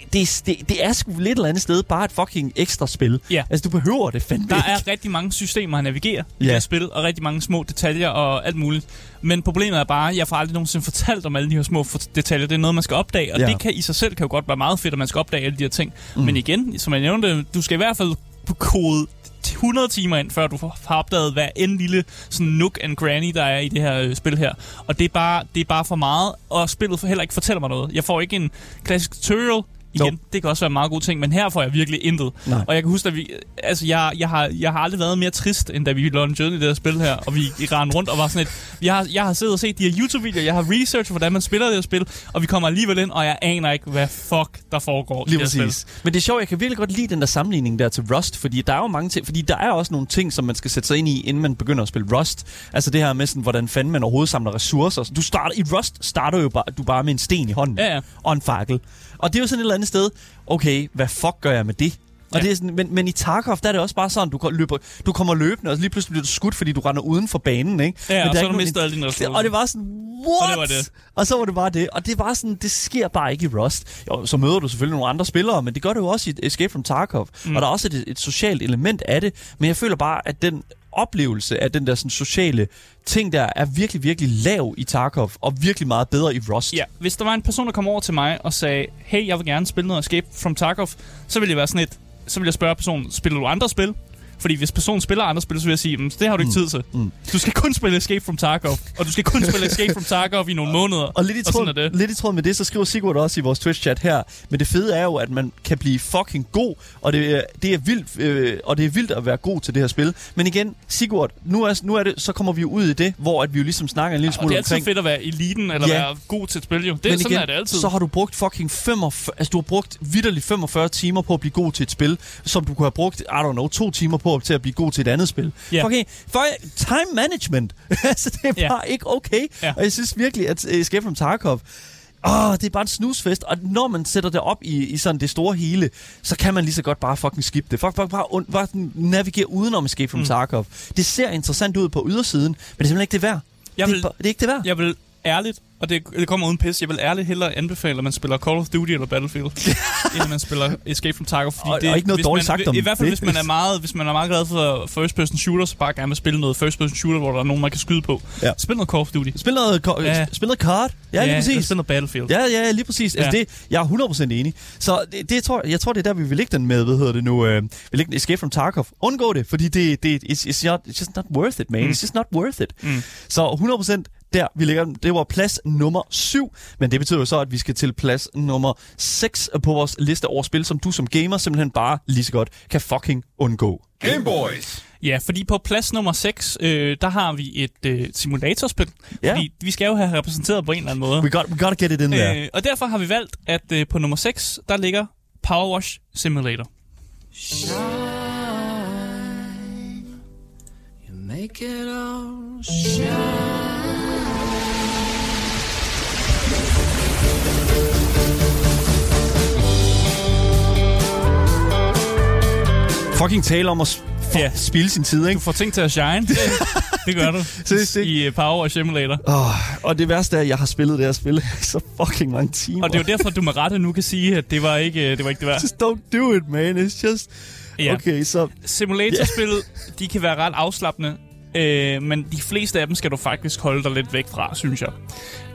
det, det, det, det er sgu lidt eller andet sted bare et fucking ekstra spil. Ja. Altså, du behøver det fandme Der ikke. er rigtig mange systemer at navigere i Ja. det spil, og rigtig mange små detaljer og alt muligt. Men problemet er bare, at jeg får aldrig nogensinde fortalt om alle de her små detaljer. Det er noget, man skal opdage, og Ja. det kan i sig selv kan jo godt være meget fedt, at man skal opdage alle de her ting. Mm. Men igen, som jeg nævnte, du skal i hvert fald kode 100 timer ind, før du har opdaget hver en lille sådan nook and granny, der er i det her øh, spil her. Og det er, bare, det er bare for meget, og spillet heller ikke fortæller mig noget. Jeg får ikke en klassisk tutorial, Igen, Nope. det kan også være en meget god ting, men her får jeg virkelig intet. Nej. Og jeg kan huske, at vi, altså jeg, jeg, har, jeg har aldrig været mere trist, end da vi en journey i det her spil her, og vi i rendte rundt og var sådan et, jeg har, jeg har siddet og set de her YouTube-videoer, jeg har researchet, hvordan man spiller det her spil, og vi kommer alligevel ind, og jeg aner ikke, hvad fuck der foregår i Lige det her præcis. spil. Men det er sjovt, jeg kan virkelig godt lide den der sammenligning der til Rust, fordi der er jo mange ting, fordi der er også nogle ting, som man skal sætte sig ind i, inden man begynder at spille Rust. Altså det her med sådan, hvordan fanden man overhovedet samler ressourcer. Du starter, I Rust starter jo bare, du bare med en sten i hånden. Ja, ja. Og en fakkel. Og det er jo sådan et eller andet sted, okay, hvad fuck gør jeg med det? Og Ja. det er sådan, men, men i Tarkov, der er det også bare sådan, du, løber, du kommer løbende, og lige pludselig bliver du skudt, fordi du render uden for banen, ikke? Ja, men og der så er har du mistet alle dine ressourcer. Og det var sådan, what? Og det var det. Og så var det bare det. Og det var sådan, det sker bare ikke i Rust. Jo, så møder du selvfølgelig nogle andre spillere, men det gør det jo også i Escape from Tarkov. Mm. Og der er også et, et socialt element af det. Men jeg føler bare, at den oplevelse af den der sådan, sociale ting der, er virkelig, virkelig lav i Tarkov, og virkelig meget bedre i Rust. Ja, hvis der var en person, der kom over til mig og sagde, hey, jeg vil gerne spille noget Escape from Tarkov, så ville jeg være sådan et, så ville jeg spørge personen, spiller du andre spil? Fordi hvis personen spiller andre spil, så vil jeg sige, "Mm, det har du ikke tid til. Mm. Du skal kun spille Escape from Tarkov, og du skal kun spille Escape from Tarkov i nogle måneder. Og lidt i, og tråd, det. lidt i tråd med det, så skriver Sigurd også i vores Twitch-chat her, men det fede er jo, at man kan blive fucking god, og det, er- det er vildt, øh, og det er vildt at være god til det her spil. Men igen, Sigurd, nu er, nu er det, så kommer vi jo ud i det, hvor at vi jo ligesom snakker en lille smule det er altid omkring... fedt at være eliten, eller Ja. være god til et spil, jo. Det, Men sådan igen, er det altid. så har du brugt fucking 45, altså du har brugt vidderligt 45 timer på at blive god til et spil, som du kunne have brugt, I don't know, to timer på til at blive god til et andet spil. Ja. Okay, for time management, altså det er bare ikke okay. Ja. Og jeg synes virkelig, at uh, Escape from Tarkov, Åh, det er bare en snusfest, og når man sætter det op i, i sådan det store hele, så kan man lige så godt bare fucking skippe det. Fuck, fuck bare, un, bare navigere udenom Escape from mm. Tarkov. Det ser interessant ud på ydersiden, men det er simpelthen ikke det værd. Jeg det, vil- er, bare- det er ikke det værd. Jeg vil ærligt, og det, det kommer uden pis, jeg vil ærligt hellere anbefale, at man spiller Call of Duty eller Battlefield, end at man spiller Escape from Tarkov. Fordi Og- det, og ikke noget dårligt man, sagt om I, hvert fald, det. hvis man, er meget, hvis man er meget glad for first person shooter, så bare gerne vil spille noget first person shooter, hvor der er nogen, man kan skyde på. Ja. Spil noget Call of Duty. Spil noget, ko- Ja. spil noget card. Ja, lige eller præcis. Spil noget Battlefield. Ja, ja, lige præcis. Ja. Altså Ja. det, jeg er 100% enig. Så det, det tror, jeg tror, det er der, vi vil lægge den med, hvad hedder det nu, øh, vi lægger den Escape from Tarkov. Undgå det, fordi det, det it's, it's, not, it's just not worth it, man. Mm. It's just not worth it. Mm. Så 100% der, vi lægger den. Det var plads nummer 7, men det betyder jo så, at vi skal til plads nummer 6 på vores liste over spil, som du som gamer simpelthen bare lige så godt kan fucking undgå. Game Boys. Ja, fordi på plads nummer 6, øh, der har vi et øh, simulatorspil. Ja. Fordi vi skal jo have repræsenteret på en eller anden måde. We, got, we gotta get it in there. Øh, og derfor har vi valgt, at øh, på nummer 6, der ligger Power Wash Simulator. You make it all shine. Fucking tale om at s- Ja. spille sin tid, ikke? Du får ting til at shine. Det, det gør du. Seriøst? I uh, Power Wash Simulator. Oh, og det værste er, at jeg har spillet det her spil så fucking mange timer. Og det er jo derfor, du med rette nu kan sige, at det var ikke øh, det, var ikke det værd. Just don't do it, man. It's just... Ja. Okay, så... Simulatorspil, de kan være ret afslappende, øh, men de fleste af dem skal du faktisk holde dig lidt væk fra, synes jeg.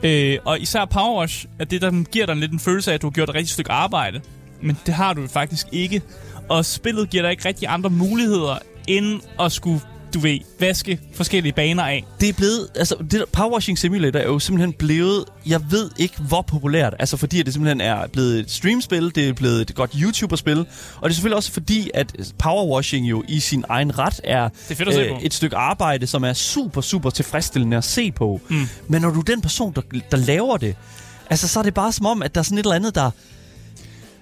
Øh, og især Power Wash er det, der giver dig lidt en følelse af, at du har gjort et rigtigt stykke arbejde. Men det har du faktisk ikke. Og spillet giver dig ikke rigtig andre muligheder, end at skulle, du ved, vaske forskellige baner af. Det er blevet, altså det der Power Washing Simulator er jo simpelthen blevet, jeg ved ikke hvor populært, altså fordi det simpelthen er blevet et streamspil, det er blevet et godt YouTuber-spil, og det er selvfølgelig også fordi, at Power Washing jo i sin egen ret er, øh, fedt på. et stykke arbejde, som er super, super tilfredsstillende at se på. Mm. Men når du er den person, der, der laver det, altså så er det bare som om, at der er sådan et eller andet, der,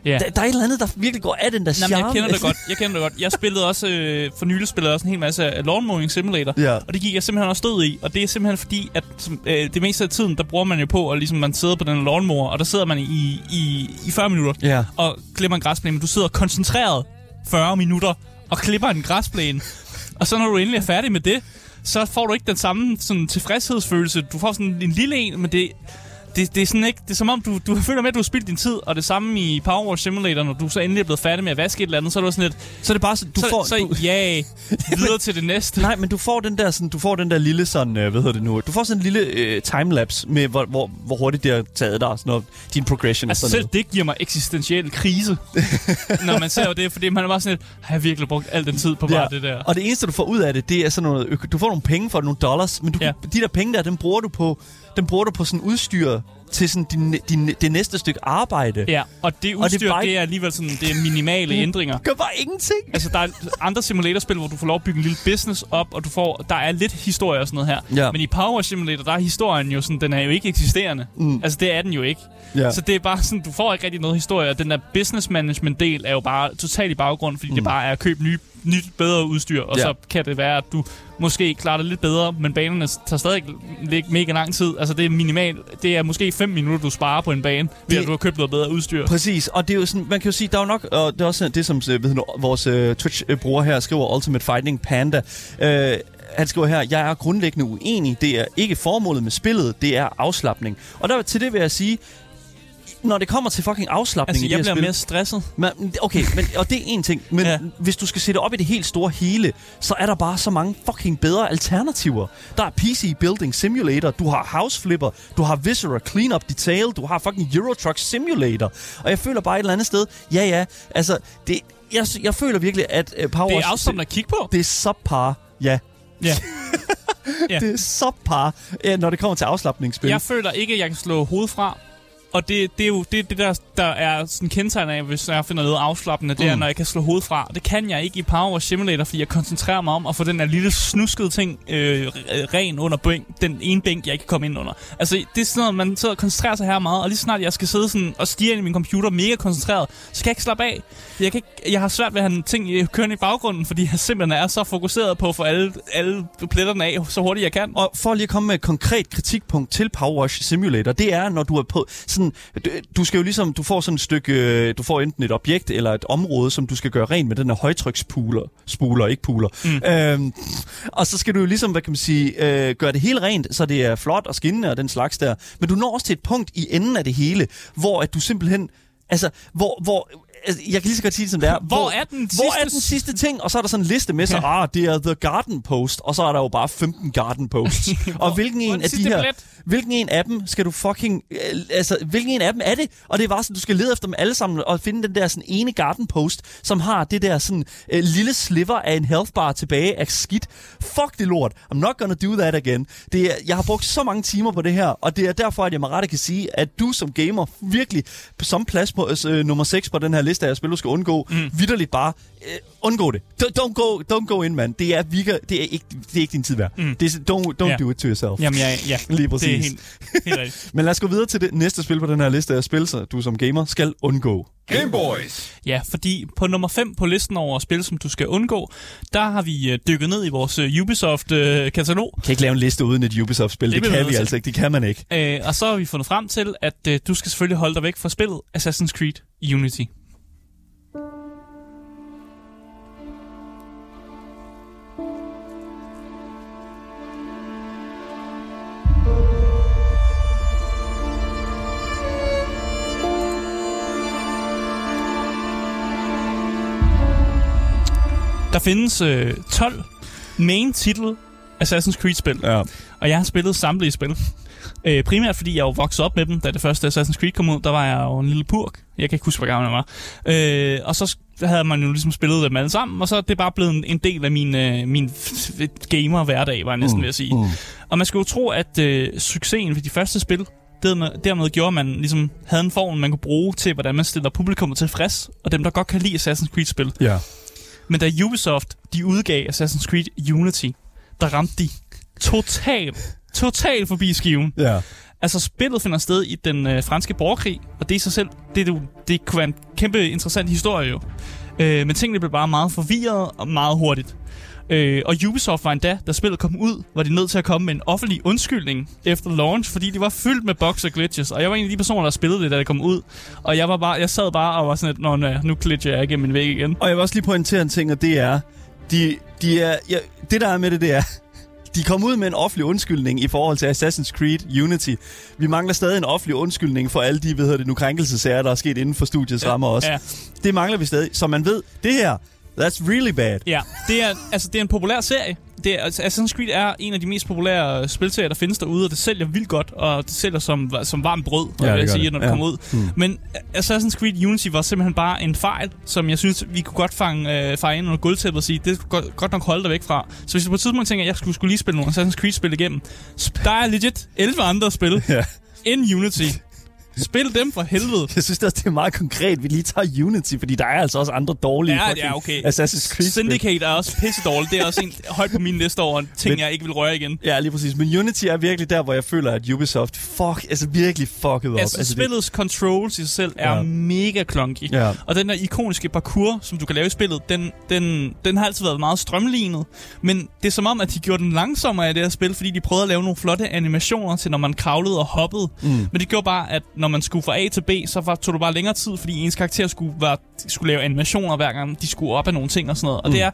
Ja. der, der er et eller andet, der virkelig går af den der Jamen, jeg charme. kender det godt. Jeg kender det godt. Jeg spillede også, øh, for nylig spillede også en hel masse af Lawn Mowing Simulator. Ja. Og det gik jeg simpelthen også stød i. Og det er simpelthen fordi, at øh, det meste af tiden, der bruger man jo på, at ligesom man sidder på den lawnmower, og der sidder man i, i, i 40 minutter Ja. og klipper en græsplæne. Men du sidder koncentreret 40 minutter og klipper en græsplæne. og så når du endelig er færdig med det, så får du ikke den samme sådan, tilfredshedsfølelse. Du får sådan en lille en, men det, det, det er sådan ikke, det er som om, du, du føler med, at du har spildt din tid, og det samme i Power Wash Simulator, når du så endelig er blevet færdig med at vaske et eller andet, så er det sådan lidt, Så er det bare sådan, du så, får... så du, ja, videre til det næste. Nej, men du får den der, sådan, du får den der lille sådan, øh, hvad hedder det nu? Du får sådan en lille øh, timelapse med, hvor, hvor, hvor hurtigt det har taget dig, sådan noget, din progression Altså og selv sådan det giver mig eksistentiel krise, når man ser det, fordi man er bare sådan lidt, har jeg virkelig brugt al den tid på bare noget. det der? Og det eneste, du får ud af det, det er sådan noget, du får nogle penge for det, nogle dollars, men du, Ja. ja. de der penge der, dem bruger du på, den bruger du på sådan udstyr til sådan din, din, det næste stykke arbejde. Ja, og det Og det er udstyr, det, bare det er alligevel sådan, det er minimale ændringer. Gør bare ingenting. Altså, der er andre simulatorspil, hvor du får lov at bygge en lille business op, og du får, der er lidt historie og sådan noget her. Ja. Men i Power Simulator, der er historien jo sådan, den er jo ikke eksisterende. Mm. Altså, det er den jo ikke. Ja. Så det er bare sådan, du får ikke rigtig noget historie, og den der business management del er jo bare totalt i baggrund, fordi mm. det bare er at købe ny, nyt, bedre udstyr, og Ja. så kan det være, at du måske klarer det lidt bedre, men banerne tager stadig ikke mega lang tid. Altså, det er minimalt. Det er måske 5 minutter, du sparer på en bane, ved Det- at du har købt noget bedre udstyr. Præcis, og det er jo sådan, man kan jo sige, der er jo nok, og det er også det, som øh, ved du, vores uh, Twitch-bruger her skriver, Ultimate Fighting Panda, uh, han skriver her, jeg er grundlæggende uenig, det er ikke formålet med spillet, det er afslappning. Og der til det vil jeg sige, når det kommer til fucking afslappning Altså, i jeg det bliver spil, mere stresset. Men, okay, men, og det er en ting. Men Ja. hvis du skal sætte op i det helt store hele, så er der bare så mange fucking bedre alternativer. Der er PC Building Simulator, du har House Flipper, du har Viscera Cleanup Detail, du har fucking Euro Truck Simulator. Og jeg føler bare et eller andet sted, ja ja, altså, det, jeg, jeg føler virkelig, at uh, Power Det er afslappende at kigge på. det er subpar, ja. Ja. Ja. Det er subpar, ja, når det kommer til afslappningsspil. Jeg føler ikke, at jeg kan slå hovedet fra. Og det, det er jo det, det der, der er sådan kendetegn af, hvis jeg finder noget afslappende, det er, Mm. når jeg kan slå hovedet fra. Det kan jeg ikke i Power Simulator, fordi jeg koncentrerer mig om at få den der lille snuskede ting øh, ren under bænk, den ene bænk, jeg ikke kan komme ind under. Altså, det er sådan noget, man sidder og koncentrerer sig her meget, og lige snart jeg skal sidde sådan og stige ind i min computer mega koncentreret, så kan jeg ikke slappe af. Jeg, kan ikke, jeg har svært ved at have ting kørende i baggrunden, fordi jeg simpelthen er så fokuseret på at få alle, alle pletterne af, så hurtigt jeg kan. Og for lige at komme med et konkret kritikpunkt til Power Simulator, det er, når du er på sådan... Du, du skal jo ligesom... Du får sådan et stykke... øh, Du får enten et objekt eller et område, som du skal gøre rent med den her højtryksspuler. Spuler, ikke puler. Mm. Øhm, og så skal du jo ligesom, hvad kan man sige, øh, gøre det hele rent, så det er flot og skinnende og den slags der. Men du når også til et punkt i enden af det hele, hvor at du simpelthen... Altså, hvor... hvor jeg kan lige så godt sige det, som det er. Hvor er den Hvor er sidste- den sidste ting? Og så er der sådan en liste med, så Ja. ah, det er The Garden Post, og så er der jo bare 15 Garden Posts. og hvilken hvor en af de sidste her... billet? Hvilken en af dem skal du fucking... Øh, altså, hvilken en af dem er det? Og det er bare sådan, du skal lede efter dem alle sammen og finde den der sådan ene garden post, som har det der sådan øh, lille sliver af en health bar tilbage af skidt. Fuck det lort. I'm not gonna do that again. Det er, jeg har brugt så mange timer på det her, og det er derfor, at jeg med rette kan sige, at du som gamer virkelig som plads på øh, nummer 6 på den her liste af spil, du skal undgå, mm. vidderligt bare øh, undgå det. Don't, don't, go, don't go in, man. Det er, virker, det er, ikke, det er ikke din tid værd. Mm. Det er, don't don't Ja. do it to yourself. Jamen, ja, ja. Lige præcis. Det er helt, helt rigtigt. Men lad os gå videre til det næste spil på den her liste af spil, så du som gamer skal undgå. Game Boys. Ja, fordi på nummer 5 på listen over spil, som du skal undgå, der har vi øh, dykket ned i vores øh, Ubisoft-katalog. Kan ikke lave en liste uden et Ubisoft-spil. Det Det, kan vi altså ikke. Det kan man ikke. Øh, og så har vi fundet frem til, at øh, du skal selvfølgelig holde dig væk fra spillet Assassin's Creed Unity. Der findes øh, 12 main titel Assassin's Creed-spil, Ja. og jeg har spillet samtlige spil. Øh, primært fordi jeg jo voksede op med dem, da det første Assassin's Creed kom ud. Der var jeg jo en lille purk. Jeg kan ikke huske, hvor gammel jeg var. Øh, og så havde man jo ligesom spillet dem alle sammen, og så er det bare blevet en- en del af min, øh, min gamer-hverdag, var jeg næsten ved at sige. Mm. Og man skulle jo tro, at øh, succesen ved de første spil, dermed, dermed gjorde, at man ligesom havde en form, man kunne bruge til, hvordan man stiller publikum tilfreds, og dem, der godt kan lide Assassin's Creed-spil. Ja. Men da Ubisoft, de udgav Assassin's Creed Unity, der ramte de totalt, totalt forbi skiven. Ja. Altså, spillet finder sted i den øh, franske borgerkrig, og det i sig selv, det, det, det kunne være en kæmpe interessant historie jo. Øh, men tingene blev bare meget forvirret og meget hurtigt. Øh, og Ubisoft var endda, da spillet kom ud, var de nødt til at komme med en offentlig undskyldning efter launch, fordi de var fyldt med bugs og glitches. Og jeg var en af de personer, der spillede det, da det kom ud. Og jeg, var bare, jeg sad bare og var sådan lidt, Nå, nej, nu glitcher jeg igennem min væg igen. Og jeg vil også lige pointere en ting, og det er, de, de er ja, det der er med det, det er, de kom ud med en offentlig undskyldning i forhold til Assassin's Creed Unity. Vi mangler stadig en offentlig undskyldning for alle de, hvad hedder det nu, krænkelsesager, der er sket inden for studiets rammer også. Ja. Det mangler vi stadig. Så man ved, det her, that's really bad. Ja, det er, altså, det er en populær serie. Det er, altså, Assassin's Creed er en af de mest populære spilserier, der findes derude, og det sælger vildt godt, og det sælger som, som varmt brød, Ja, vil jeg sige, når det Ja. kommer ud. Mm. Men Assassin's Creed Unity var simpelthen bare en fejl, som jeg synes, vi kunne godt fange, øh, fange ind under gulvtæppet og sige, det skulle godt, nok holde dig væk fra. Så hvis du på et tidspunkt tænker, at jeg skulle, skulle lige spille nogle Assassin's Creed-spil igennem, der er legit 11 andre spil Ja. end Unity. Spil dem for helvede. Jeg synes også, det er meget konkret, vi lige tager Unity, fordi der er altså også andre dårlige Ja, ja, okay. Assassin's Creed Syndicate er også pisse dårligt. Det er også en, højt på min liste over ting, Men- jeg ikke vil røre igen. Ja, lige præcis. Men Unity er virkelig der, hvor jeg føler, at Ubisoft, fuck, altså virkelig fucket op. Altså, altså det- spillets controls i sig selv er Ja. ja. mega clunky. Ja. Og den der ikoniske parkour, som du kan lave i spillet, den, den, den har altid været meget strømlignet. Men det er som om, at de gjorde den langsommere i det her spil, fordi de prøvede at lave nogle flotte animationer til, når man kravlede og hoppede. Mm. Men det gjorde bare, at når man skulle fra A til B, så var, tog det bare længere tid, fordi ens karakter skulle, være, skulle lave animationer hver gang, de skulle op af nogle ting og sådan noget. Og Mm. det er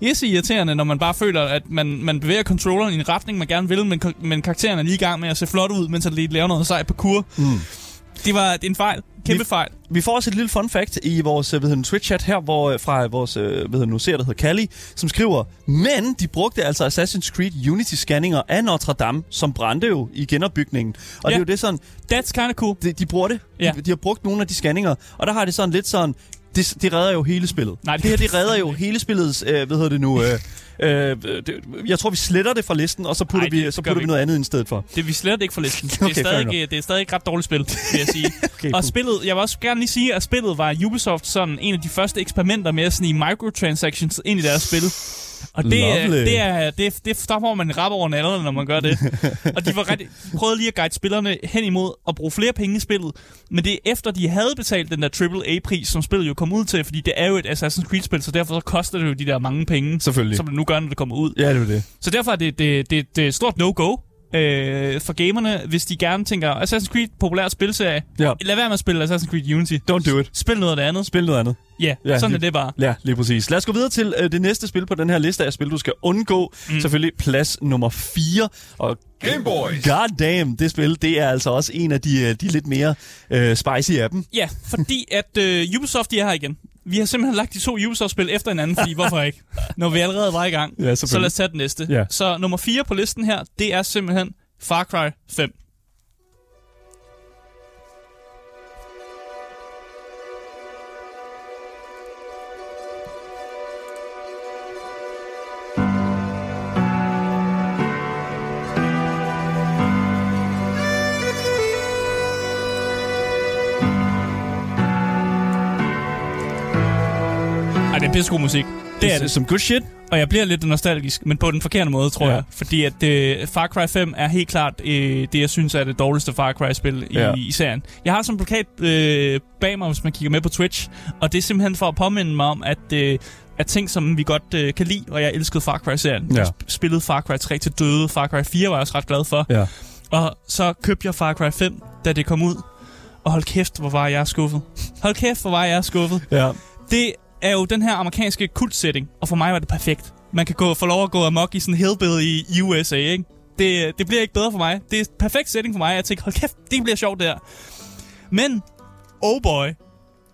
pisse irriterende, når man bare føler, at man, man bevæger controlleren i en retning, man gerne vil, men, men karakteren er lige i gang med at se flot ud, mens han lige laver noget sej parkour. Mm. Det var det en fejl. Kæmpe Vi- fejl. Vi får også et lille fun fact i vores øh, hedder den, Twitch-chat her, hvor, øh, fra vores øh, hedder den nu ser, der hedder Callie, som skriver, men de brugte altså Assassin's Creed Unity-scanninger af Notre Dame, som brændte jo i genopbygningen. Og Ja. det er jo det sådan, That's kind of cool. de, de bruger det. Ja. De, de har brugt nogle af de scanninger, og der har det sådan lidt sådan, det, det redder jo hele spillet. Nej, det- det her, det redder jo hele spillets, øh, hvad hedder det nu, øh, øh, det, jeg tror, vi sletter det fra listen, og så putter, Ej, vi, så putter vi vi noget andet i stedet for. Det vi slet ikke for listen. Det er, Okay, stadig, det er stadig et ret dårligt spil, vil jeg sige. Okay, og spillet, jeg vil også gerne lige sige, at spillet var Ubisoft sådan en af de første eksperimenter med at snige microtransactions ind i deres spil. Og det, Lovely. det, er, det, det der får man rap over nallerne, når man gør det. og de, var ret, de prøvede lige at guide spillerne hen imod at bruge flere penge i spillet. Men det er efter, de havde betalt den der AAA-pris, som spillet jo kom ud til, fordi det er jo et Assassin's Creed-spil, så derfor så koster det jo de der mange penge, Selvfølgelig. som det nu gør, når det kommer ud. Ja, det er det. Så derfor er det, det, det, det er et stort no-go øh, for gamerne, hvis de gerne tænker, Assassin's Creed, populær spilserie. Ja. Lad være med at spille Assassin's Creed Unity. Don't do it. Spil noget af det andet. Spil noget andet. Ja, Ja, sådan er lige- det bare. Ja, lige præcis. Lad os gå videre til øh, det næste spil på den her liste af spil, du skal undgå. Mm. Selvfølgelig plads nummer 4. Og Game Boys. God damn, det spil, det er altså også en af de, øh, de lidt mere øh, spicy af dem. Ja, fordi at øh, Ubisoft, de er her igen. Vi har simpelthen lagt de to Ubisoft-spil efter hinanden, fordi hvorfor ikke? Når vi allerede var i gang. Ja, så lad os tage den næste. Ja. Så nummer 4 på listen her, det er simpelthen Far Cry 5. er pissegod musik. Det er det. Som good shit. Og jeg bliver lidt nostalgisk, men på den forkerte måde, tror Ja. jeg. Fordi at uh, Far Cry 5 er helt klart uh, det, jeg synes er det dårligste Far Cry-spil i, Ja. i serien. Jeg har sådan en plakat uh, bag mig, hvis man kigger med på Twitch. Og det er simpelthen for at påminde mig om, at... Uh, at ting, som vi godt uh, kan lide, og jeg elskede Far Cry-serien. Ja. Jeg sp- spillede Far Cry 3 til døde. Far Cry 4 var jeg også ret glad for. Ja. Og så købte jeg Far Cry 5, da det kom ud. Og hold kæft, hvor var jeg skuffet. Hold kæft, hvor var jeg skuffet. Ja. Det er jo den her amerikanske kultsetting, og for mig var det perfekt. Man kan gå, få lov at gå amok i sådan en hillbilly i USA, ikke? Det, det bliver ikke bedre for mig. Det er et perfekt setting for mig. Jeg tænker, hold kæft, det bliver sjovt der. Men, oh boy,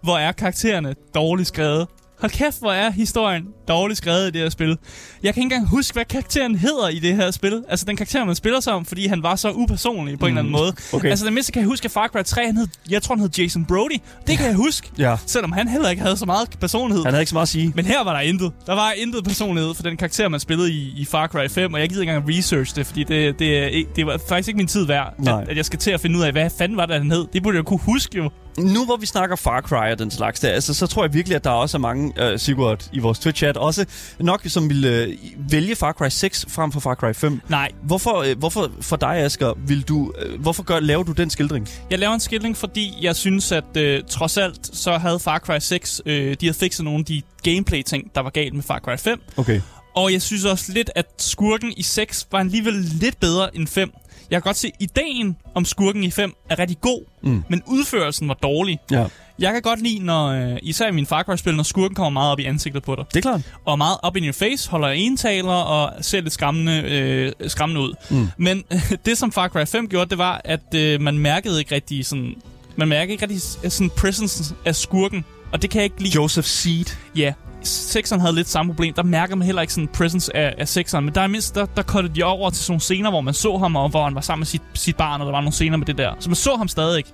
hvor er karaktererne dårligt skrevet. Hold kæft, hvor er historien dårligt skrevet i det her spil. Jeg kan ikke engang huske, hvad karakteren hedder i det her spil. Altså den karakter, man spiller som, fordi han var så upersonlig på en eller anden måde. Okay. Altså det mindste kan jeg huske, at Far Cry 3, han hed, jeg tror, han hed Jason Brody. Det kan jeg huske. Ja. Selvom han heller ikke havde så meget personlighed. Han havde ikke så meget at sige. Men her var der intet. Der var intet personlighed for den karakter, man spillede i, i Far Cry 5, og jeg gider ikke engang research det, fordi det, det, ikke, det var faktisk ikke min tid værd, Nej. at, at jeg skal til at finde ud af, hvad fanden var det, han hed. Det burde jeg kunne huske jo. Nu hvor vi snakker Far Cry og den slags der, altså, så tror jeg virkelig, at der også er mange, uh, Sigurd, i vores Twitch-chat, også nok som vil uh, vælge Far Cry 6 frem for Far Cry 5. Nej, Hvorfor, uh, hvorfor for dig, Asger, vil du, uh, hvorfor gør, laver du den skildring? Jeg laver en skilling, fordi jeg synes, at øh, trods alt, så havde Far Cry 6, øh, de havde fikset nogle af de gameplay-ting, der var galt med Far Cry 5. Okay. Og jeg synes også lidt, at skurken i 6 var alligevel lidt bedre end 5. Jeg kan godt se, at ideen om skurken i 5 er rigtig god, Mm. men udførelsen var dårlig. Ja, Jeg kan godt lide, når, øh, især i min Far Cry-spil, når skurken kommer meget op i ansigtet på dig. det er klart. Og meget up in your face, holder entaler og ser lidt skræmmende, øh, skræmmende ud. Mm. Men det, som Far Cry 5 gjorde, det var, at øh, man mærkede ikke rigtig sådan... Man mærkede ikke rigtig sådan presence af skurken. Og det kan jeg ikke lide. Joseph Seed. Ja, Sexeren havde lidt samme problem. Der mærker man heller ikke sådan presence af, af sexeren. Men der er mindst, der, der kottede de over til sådan nogle scener, hvor man så ham, og hvor han var sammen med sit, sit barn, og der var nogle scener med det der. Så man så ham stadig ikke.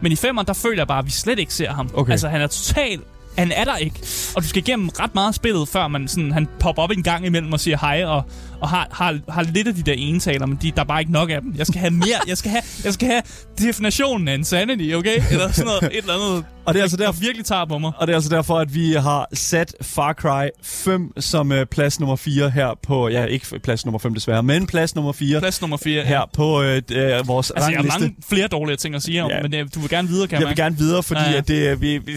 Men i femeren, der føler jeg bare, at vi slet ikke ser ham. Okay. Altså, han er totalt han er der ikke. Og du skal igennem ret meget spillet, før man sådan, han popper op en gang imellem og siger hej, og, og har, har, har lidt af de der enetaler, men de, der er bare ikke nok af dem. Jeg skal have mere. Jeg skal have, jeg skal have definitionen af insanity, okay? Eller sådan noget, et eller andet, Og det er altså der derfor, virkelig tager på mig. og det er altså derfor, at vi har sat Far Cry 5 som uh, plads nummer 4 her på... Ja, ikke plads nummer 5 desværre, men plads nummer 4 Plads nummer 4. her på uh, uh, vores Altså, jeg har rangliste. mange flere dårlige ting at sige om, Ja. ja. men øh, du vil gerne videre, kan Jeg vil gerne videre, fordi Ja, ja, ja. ja. at det, er- vi, vi,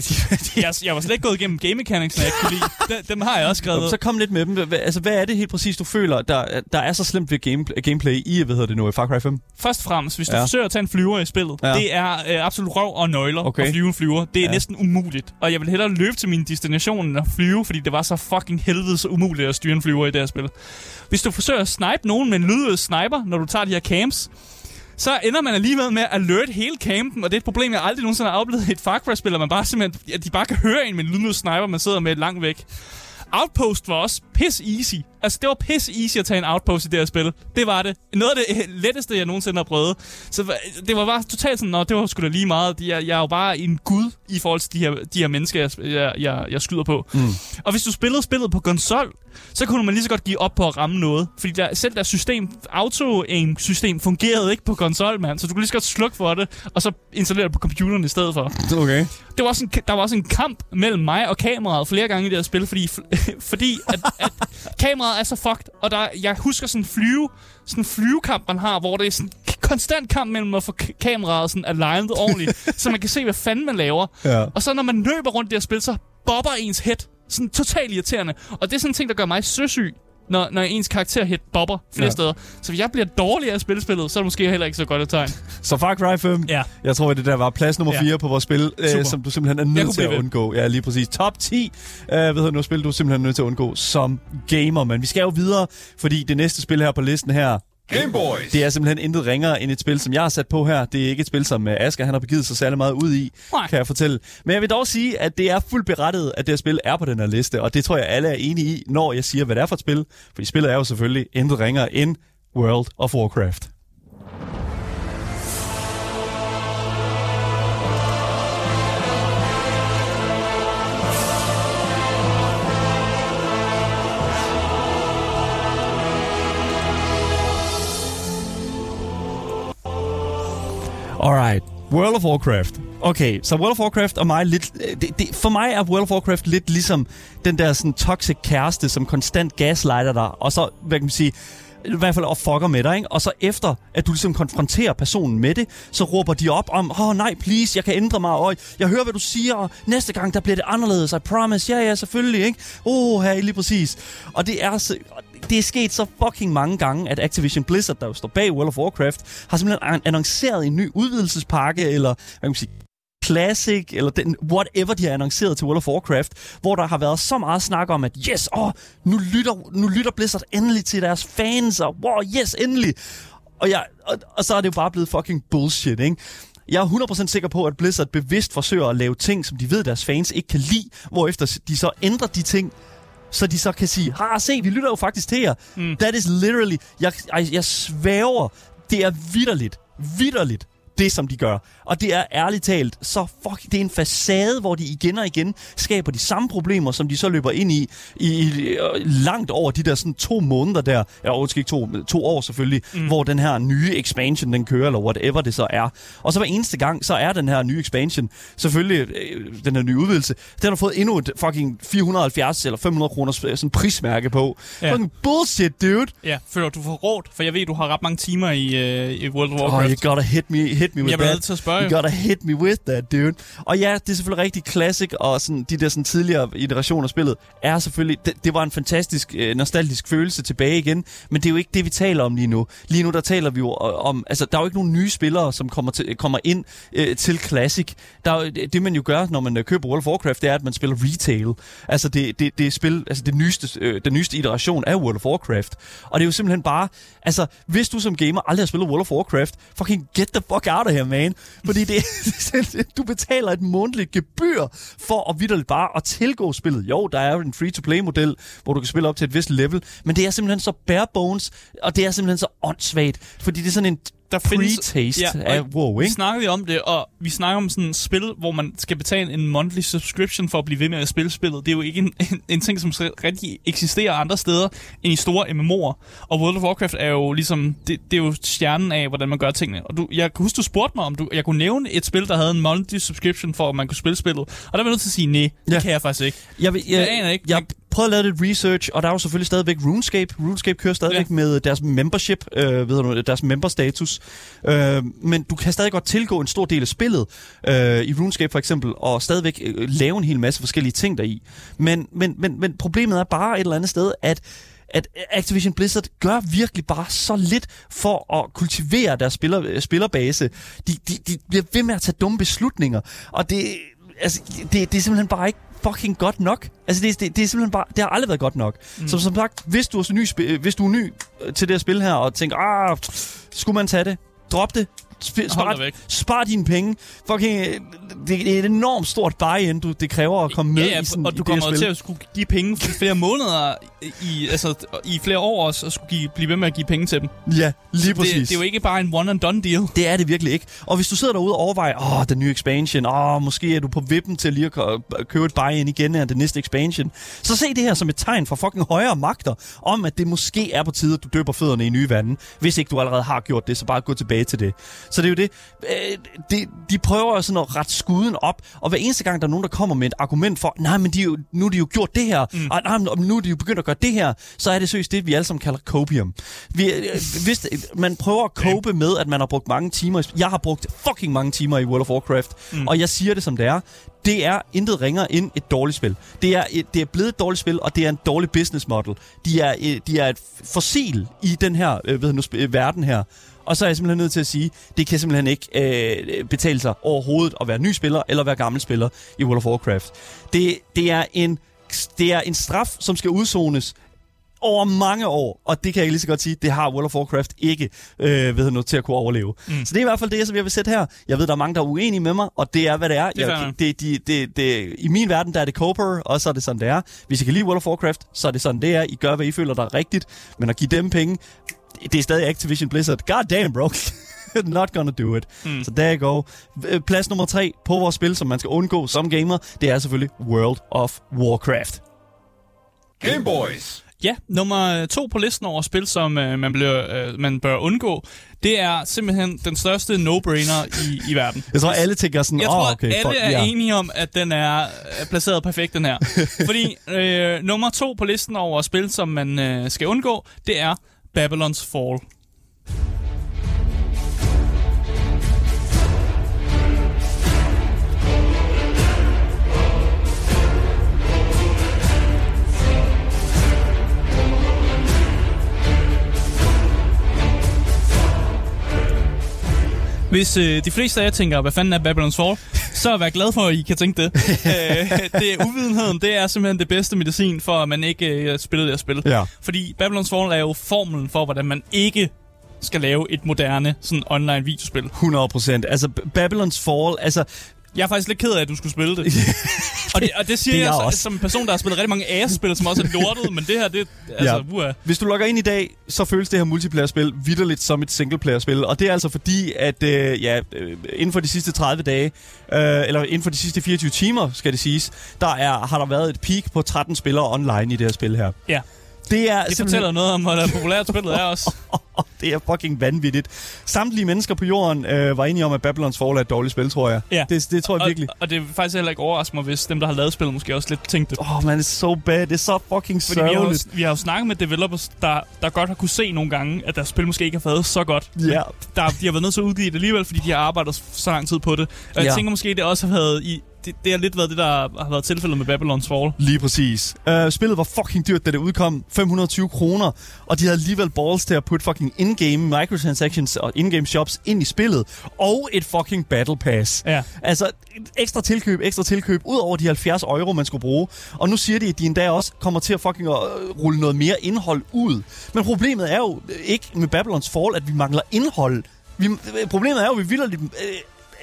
Jeg, jeg var slet ikke gået igennem game mechanics, jeg ikke kunne lide. Dem, dem har jeg også skrevet. Så kom lidt med dem. Altså, hvad er det helt præcis, du føler, der, der er så slemt ved game, gameplay i, hvad hedder det nu, Far Cry 5? Først og fremmest, hvis du Ja. forsøger at tage en flyver i spillet, Ja. det er øh, absolut røv og nøgler Okay. at flyve en flyver. Det er Ja. næsten umuligt. Og jeg vil hellere løbe til min destination end at flyve, fordi det var så fucking helvedes umuligt at styre en flyver i det her spil. Hvis du forsøger at snipe nogen med en lydløs sniper, når du tager de her camps, så ender man alligevel med at alert hele campen, og det er et problem, jeg aldrig nogensinde har oplevet i et Far Cry-spil, at man bare simpelthen, at de bare kan høre en med en lydløs sniper, man sidder med langt væk. Outpost var også piss easy. Altså, det var piss easy at tage en outpost i det her spil. Det var det. Noget af det øh, letteste, jeg nogensinde har prøvet. Så hva- det var bare totalt sådan, nå, det var sgu da lige meget. Jeg, jeg er jo bare en gud i forhold til de her, de her mennesker, jeg, jeg, jeg, jeg skyder på. Mm. Og hvis du spillede spillet på konsol, så kunne man lige så godt give op på at ramme noget. Fordi der, selv der system, auto-aim-system fungerede ikke på konsol, mand. Så du kunne lige så godt slukke for det, og så installere det på computeren i stedet for Okay. det var også en, der var også en kamp mellem mig og kameraet flere gange i det her spil, fordi, fordi at, at kameraet er så fucked, og der, jeg husker sådan en flyve, sådan en flyvekamp, man har, hvor det er sådan konstant kamp mellem at få kameraet sådan aligned ordentligt, så man kan se, hvad fanden man laver. Ja. Og så når man løber rundt i det her spil, så bobber ens head. Sådan totalt irriterende. Og det er sådan en ting, der gør mig søsyg, når, når ens karakter head bobber flere Ja. ja. steder. Så hvis jeg bliver dårligere at spille spillet, så er det måske heller ikke så godt et tegn. Så Far Cry 5, Ja. jeg tror, at det der var plads nummer Ja. 4 på vores spil, øh, som du simpelthen er nødt til at ved. undgå. Ja, lige præcis. Top 10, øh, hvad hedder det nu, spil, du er simpelthen nødt til at undgå som gamer. Men vi skal jo videre, fordi det næste spil her på listen her, Game Boys. det er simpelthen intet ringere end et spil, som jeg har sat på her. Det er ikke et spil, som uh, Asger han har begivet sig særlig meget ud i, Nej. kan jeg fortælle. Men jeg vil dog sige, at det er fuldt berettet, at det her spil er på den her liste, og det tror jeg alle er enige i, når jeg siger, hvad det er for et spil. Fordi spillet er jo selvfølgelig intet ringere end World of Warcraft. Alright. World of Warcraft. Okay, så World of Warcraft og mig lidt... øh, Det, det, for mig er World of Warcraft lidt ligesom den der sådan toxic kæreste, som konstant gaslighter dig, og så, hvad kan man sige, i hvert fald og fucker med dig, ikke? Og så efter, at du ligesom konfronterer personen med det, så råber de op om, åh oh, nej, please, jeg kan ændre mig, og jeg hører, hvad du siger, og næste gang, der bliver det anderledes, I promise, ja, ja, selvfølgelig, ikke? Åh, oh, her lige præcis. Og det er, så, det er sket så fucking mange gange, at Activision Blizzard, der jo står bag World of Warcraft, har simpelthen annonceret en ny udvidelsespakke, eller hvad kan man sige, Classic, eller den, whatever de har annonceret til World of Warcraft, hvor der har været så meget snak om, at yes, åh, nu lytter, nu lytter Blizzard endelig til deres fans, og wow, yes, endelig. Og, jeg, og, og så er det jo bare blevet fucking bullshit, ikke? Jeg er 100% sikker på, at Blizzard bevidst forsøger at lave ting, som de ved, deres fans ikke kan lide, hvorefter de så ændrer de ting, så de så kan sige, har se, vi lytter jo faktisk til jer. Mm. That is literally, jeg, jeg, jeg svæver, det er vidderligt, vidderligt, det som de gør. Og det er ærligt talt, så fuck, det er en facade, hvor de igen og igen skaber de samme problemer, som de så løber ind i, i, i øh, langt over de der sådan to måneder der, ja, undskyld, ikke to, to år selvfølgelig, mm. hvor den her nye expansion, den kører, eller whatever det så er. Og så hver eneste gang, så er den her nye expansion, selvfølgelig øh, den her nye udvidelse, den har fået endnu et fucking 470 eller 500 kroner sådan prismærke på. Ja. Fucking bullshit, dude. Ja, føler du får råd? For jeg ved, du har ret mange timer i, øh, i World of Oh, Warcraft. you gotta hit me, hit me with Jeg that. nødt til at spørge, You gotta hit me with that, dude. Og ja, det er selvfølgelig rigtig classic, og sådan, de der sådan, tidligere iterationer af spillet er selvfølgelig... Det, det var en fantastisk, øh, nostalgisk følelse tilbage igen, men det er jo ikke det, vi taler om lige nu. Lige nu, der taler vi jo om... Altså, der er jo ikke nogen nye spillere, som kommer, til, kommer ind øh, til Classic. Der er, det, man jo gør, når man øh, køber World of Warcraft, det er, at man spiller retail. Altså, det, det, det er spil, altså det nyeste, øh, den nyeste iteration af World of Warcraft. Og det er jo simpelthen bare... Altså, hvis du som gamer aldrig har spillet World of Warcraft, fucking get the fuck out of here, man. Fordi det, du betaler et månedligt gebyr for at vidderligt bare at tilgå spillet. Jo, der er jo en free-to-play-model, hvor du kan spille op til et vist level, men det er simpelthen så bare bones, og det er simpelthen så åndssvagt, fordi det er sådan en der findes- pre-taste Ja, af WoW, Vi ikke? snakkede jo om det, og vi snakker om sådan et spil, hvor man skal betale en monthly subscription for at blive ved med at spille spillet. Det er jo ikke en, en, en ting, som rigtig eksisterer andre steder end i store MMO'er. Og World of Warcraft er jo ligesom, det, det er jo stjernen af, hvordan man gør tingene. Og du, jeg kan huske, du spurgte mig, om du, jeg kunne nævne et spil, der havde en monthly subscription for, at man kunne spille spillet. Og der var jeg nødt til at sige, nej, det Ja. kan jeg faktisk ikke. Jeg, vil- jeg, Jeg aner ikke. Jeg prøvede at lave lidt research, og der er jo selvfølgelig stadigvæk RuneScape. RuneScape kører stadigvæk Ja. ja. med deres membership, øh, ved du, deres memberstatus. Øh, men du kan stadig godt tilgå en stor del af spillet øh, i RuneScape for eksempel, og stadigvæk øh, lave en hel masse forskellige ting deri. Men, men, men, men problemet er bare et eller andet sted, at at Activision Blizzard gør virkelig bare så lidt for at kultivere deres spiller, øh, spillerbase. De, de, de bliver ved med at tage dumme beslutninger, og det, altså, det, det er simpelthen bare ikke fucking godt nok. Altså, det, det, det er simpelthen bare, det har aldrig været godt nok. Mm. Så som sagt, hvis du, er ny, hvis du er ny til det her spil her, og tænker, ah, skulle man tage det? Drop det. Sp- spar, spar dine penge. Fucking, øh, det, det er et enormt stort buy-in, du, det kræver at komme med ja, ja, i sådan og i du det her kommer til at skulle give penge for flere måneder i, altså, i flere år også, og skulle give, blive ved med at give penge til dem. Ja, lige det, præcis. det er jo ikke bare en one-and-done deal. Det er det virkelig ikke. Og hvis du sidder derude og overvejer, åh, den nye expansion, åh, måske er du på vippen til lige at kø- købe et buy-in igen af den næste expansion, så se det her som et tegn fra fucking højere magter, om at det måske er på tide, at du døber fødderne i nye vande. Hvis ikke du allerede har gjort det, så bare gå tilbage til det. Så det er jo det. Øh, det de prøver sådan at rette skuden op, og hver eneste gang, der er nogen, der kommer med et argument for, nej, men de jo, nu er de jo gjort det her, mm. og nej, men nu er de jo begyndt at gøre det her, så er det seriøst det, vi alle sammen kalder copium. Vi, øh, hvis man prøver at cope med, at man har brugt mange timer, jeg har brugt fucking mange timer i World of Warcraft, mm. og jeg siger det som det er, det er intet ringere end et dårligt spil. Det er, et, det er blevet et dårligt spil, og det er en dårlig business model. De er, øh, de er et fossil i den her øh, ved nu, øh, verden her. Og så er jeg simpelthen nødt til at sige, det kan simpelthen ikke øh, betale sig overhovedet at være ny spiller eller være gammel spiller i World of Warcraft. Det, det, er en, det er en straf, som skal udzones over mange år, og det kan jeg lige så godt sige, det har World of Warcraft ikke øh, ved noget til at kunne overleve. Mm. Så det er i hvert fald det, som jeg vil sætte her. Jeg ved, der er mange, der er uenige med mig, og det er, hvad det er. Det er jeg, det, det, det, det, I min verden, der er det Cooper, og så er det sådan, det er. Hvis I kan lide World of Warcraft, så er det sådan, det er. I gør, hvad I føler, der er rigtigt, men at give dem penge, det er stadig Activision Blizzard. God damn, bro. Not gonna do it. Mm. Så der. Øh, Plads nummer tre på vores spil, som man skal undgå som gamer, det er selvfølgelig World of Warcraft. Game Boys. Ja, nummer to på listen over spil, som øh, man, bliver, øh, man bør undgå, det er simpelthen den største no-brainer i, i verden. Jeg tror, alle tænker sådan, Jeg åh, tror, oh, okay, alle fuck, er ja. enige om, at den er placeret perfekt, den her. Fordi øh, nummer to på listen over spil, som man øh, skal undgå, det er Babylon's Fall. Hvis øh, de fleste af jer tænker, hvad fanden er Babylon's Fall, så vær glad for, at I kan tænke det. øh, det er uvidenheden, det er simpelthen det bedste medicin for, at man ikke øh, spiller det her spil. Ja. Fordi Babylon's Fall er jo formelen for, hvordan man ikke skal lave et moderne sådan online videospil. 100 procent. Altså, B- Babylon's Fall, altså, Jeg er faktisk lidt ked af, at du skulle spille det. og, det og det siger Det er jeg, jeg så, også. som en person, der har spillet rigtig mange AS-spil, som også er lortet, men det her, det altså, Ja. uha. Hvis du logger ind i dag, så føles det her multiplayer-spil vidderligt som et single-player-spil. Og det er altså fordi, at øh, ja, øh, inden for de sidste 30 dage, øh, eller inden for de sidste 24 timer, skal det siges, der er, har der været et peak på 13 spillere online i det her spil her. Ja, Det er det simpelthen- fortæller noget om, hvor populært spillet er også. det er fucking vanvittigt. Samtlige mennesker på jorden øh, var enige om, at Babylon's Fall er et dårligt spil, tror jeg. Ja. Det, det tror jeg virkelig. Og, og det er faktisk heller ikke overraske mig, hvis dem, der har lavet spillet, måske også lidt tænkte det. Åh, oh, man, det er so bad. Det er så fucking Fordi vi har, jo, sørgeligt. vi har jo snakket med developers, der, der godt har kunne se nogle gange, at deres spil måske ikke har været så godt. Ja. Der, de har været nødt til at udgive det alligevel, fordi de har arbejdet så lang tid på det. Og jeg Ja. tænker måske, det også har været i... Det, det har lidt været det, der har været tilfældet med Babylon's Fall. Lige præcis. Uh, spillet var fucking dyrt, da det udkom. 520 kroner. Og de havde alligevel balls til at putte fucking in-game microtransactions og in-game shops ind i spillet. Og et fucking battle pass. Ja. Altså, ekstra tilkøb, ekstra tilkøb, ud over de 70 euro, man skulle bruge. Og nu siger de, at de endda også kommer til at fucking uh, rulle noget mere indhold ud. Men problemet er jo ikke med Babylons Fall, at vi mangler indhold. Vi, problemet er jo, at vi vildt øh,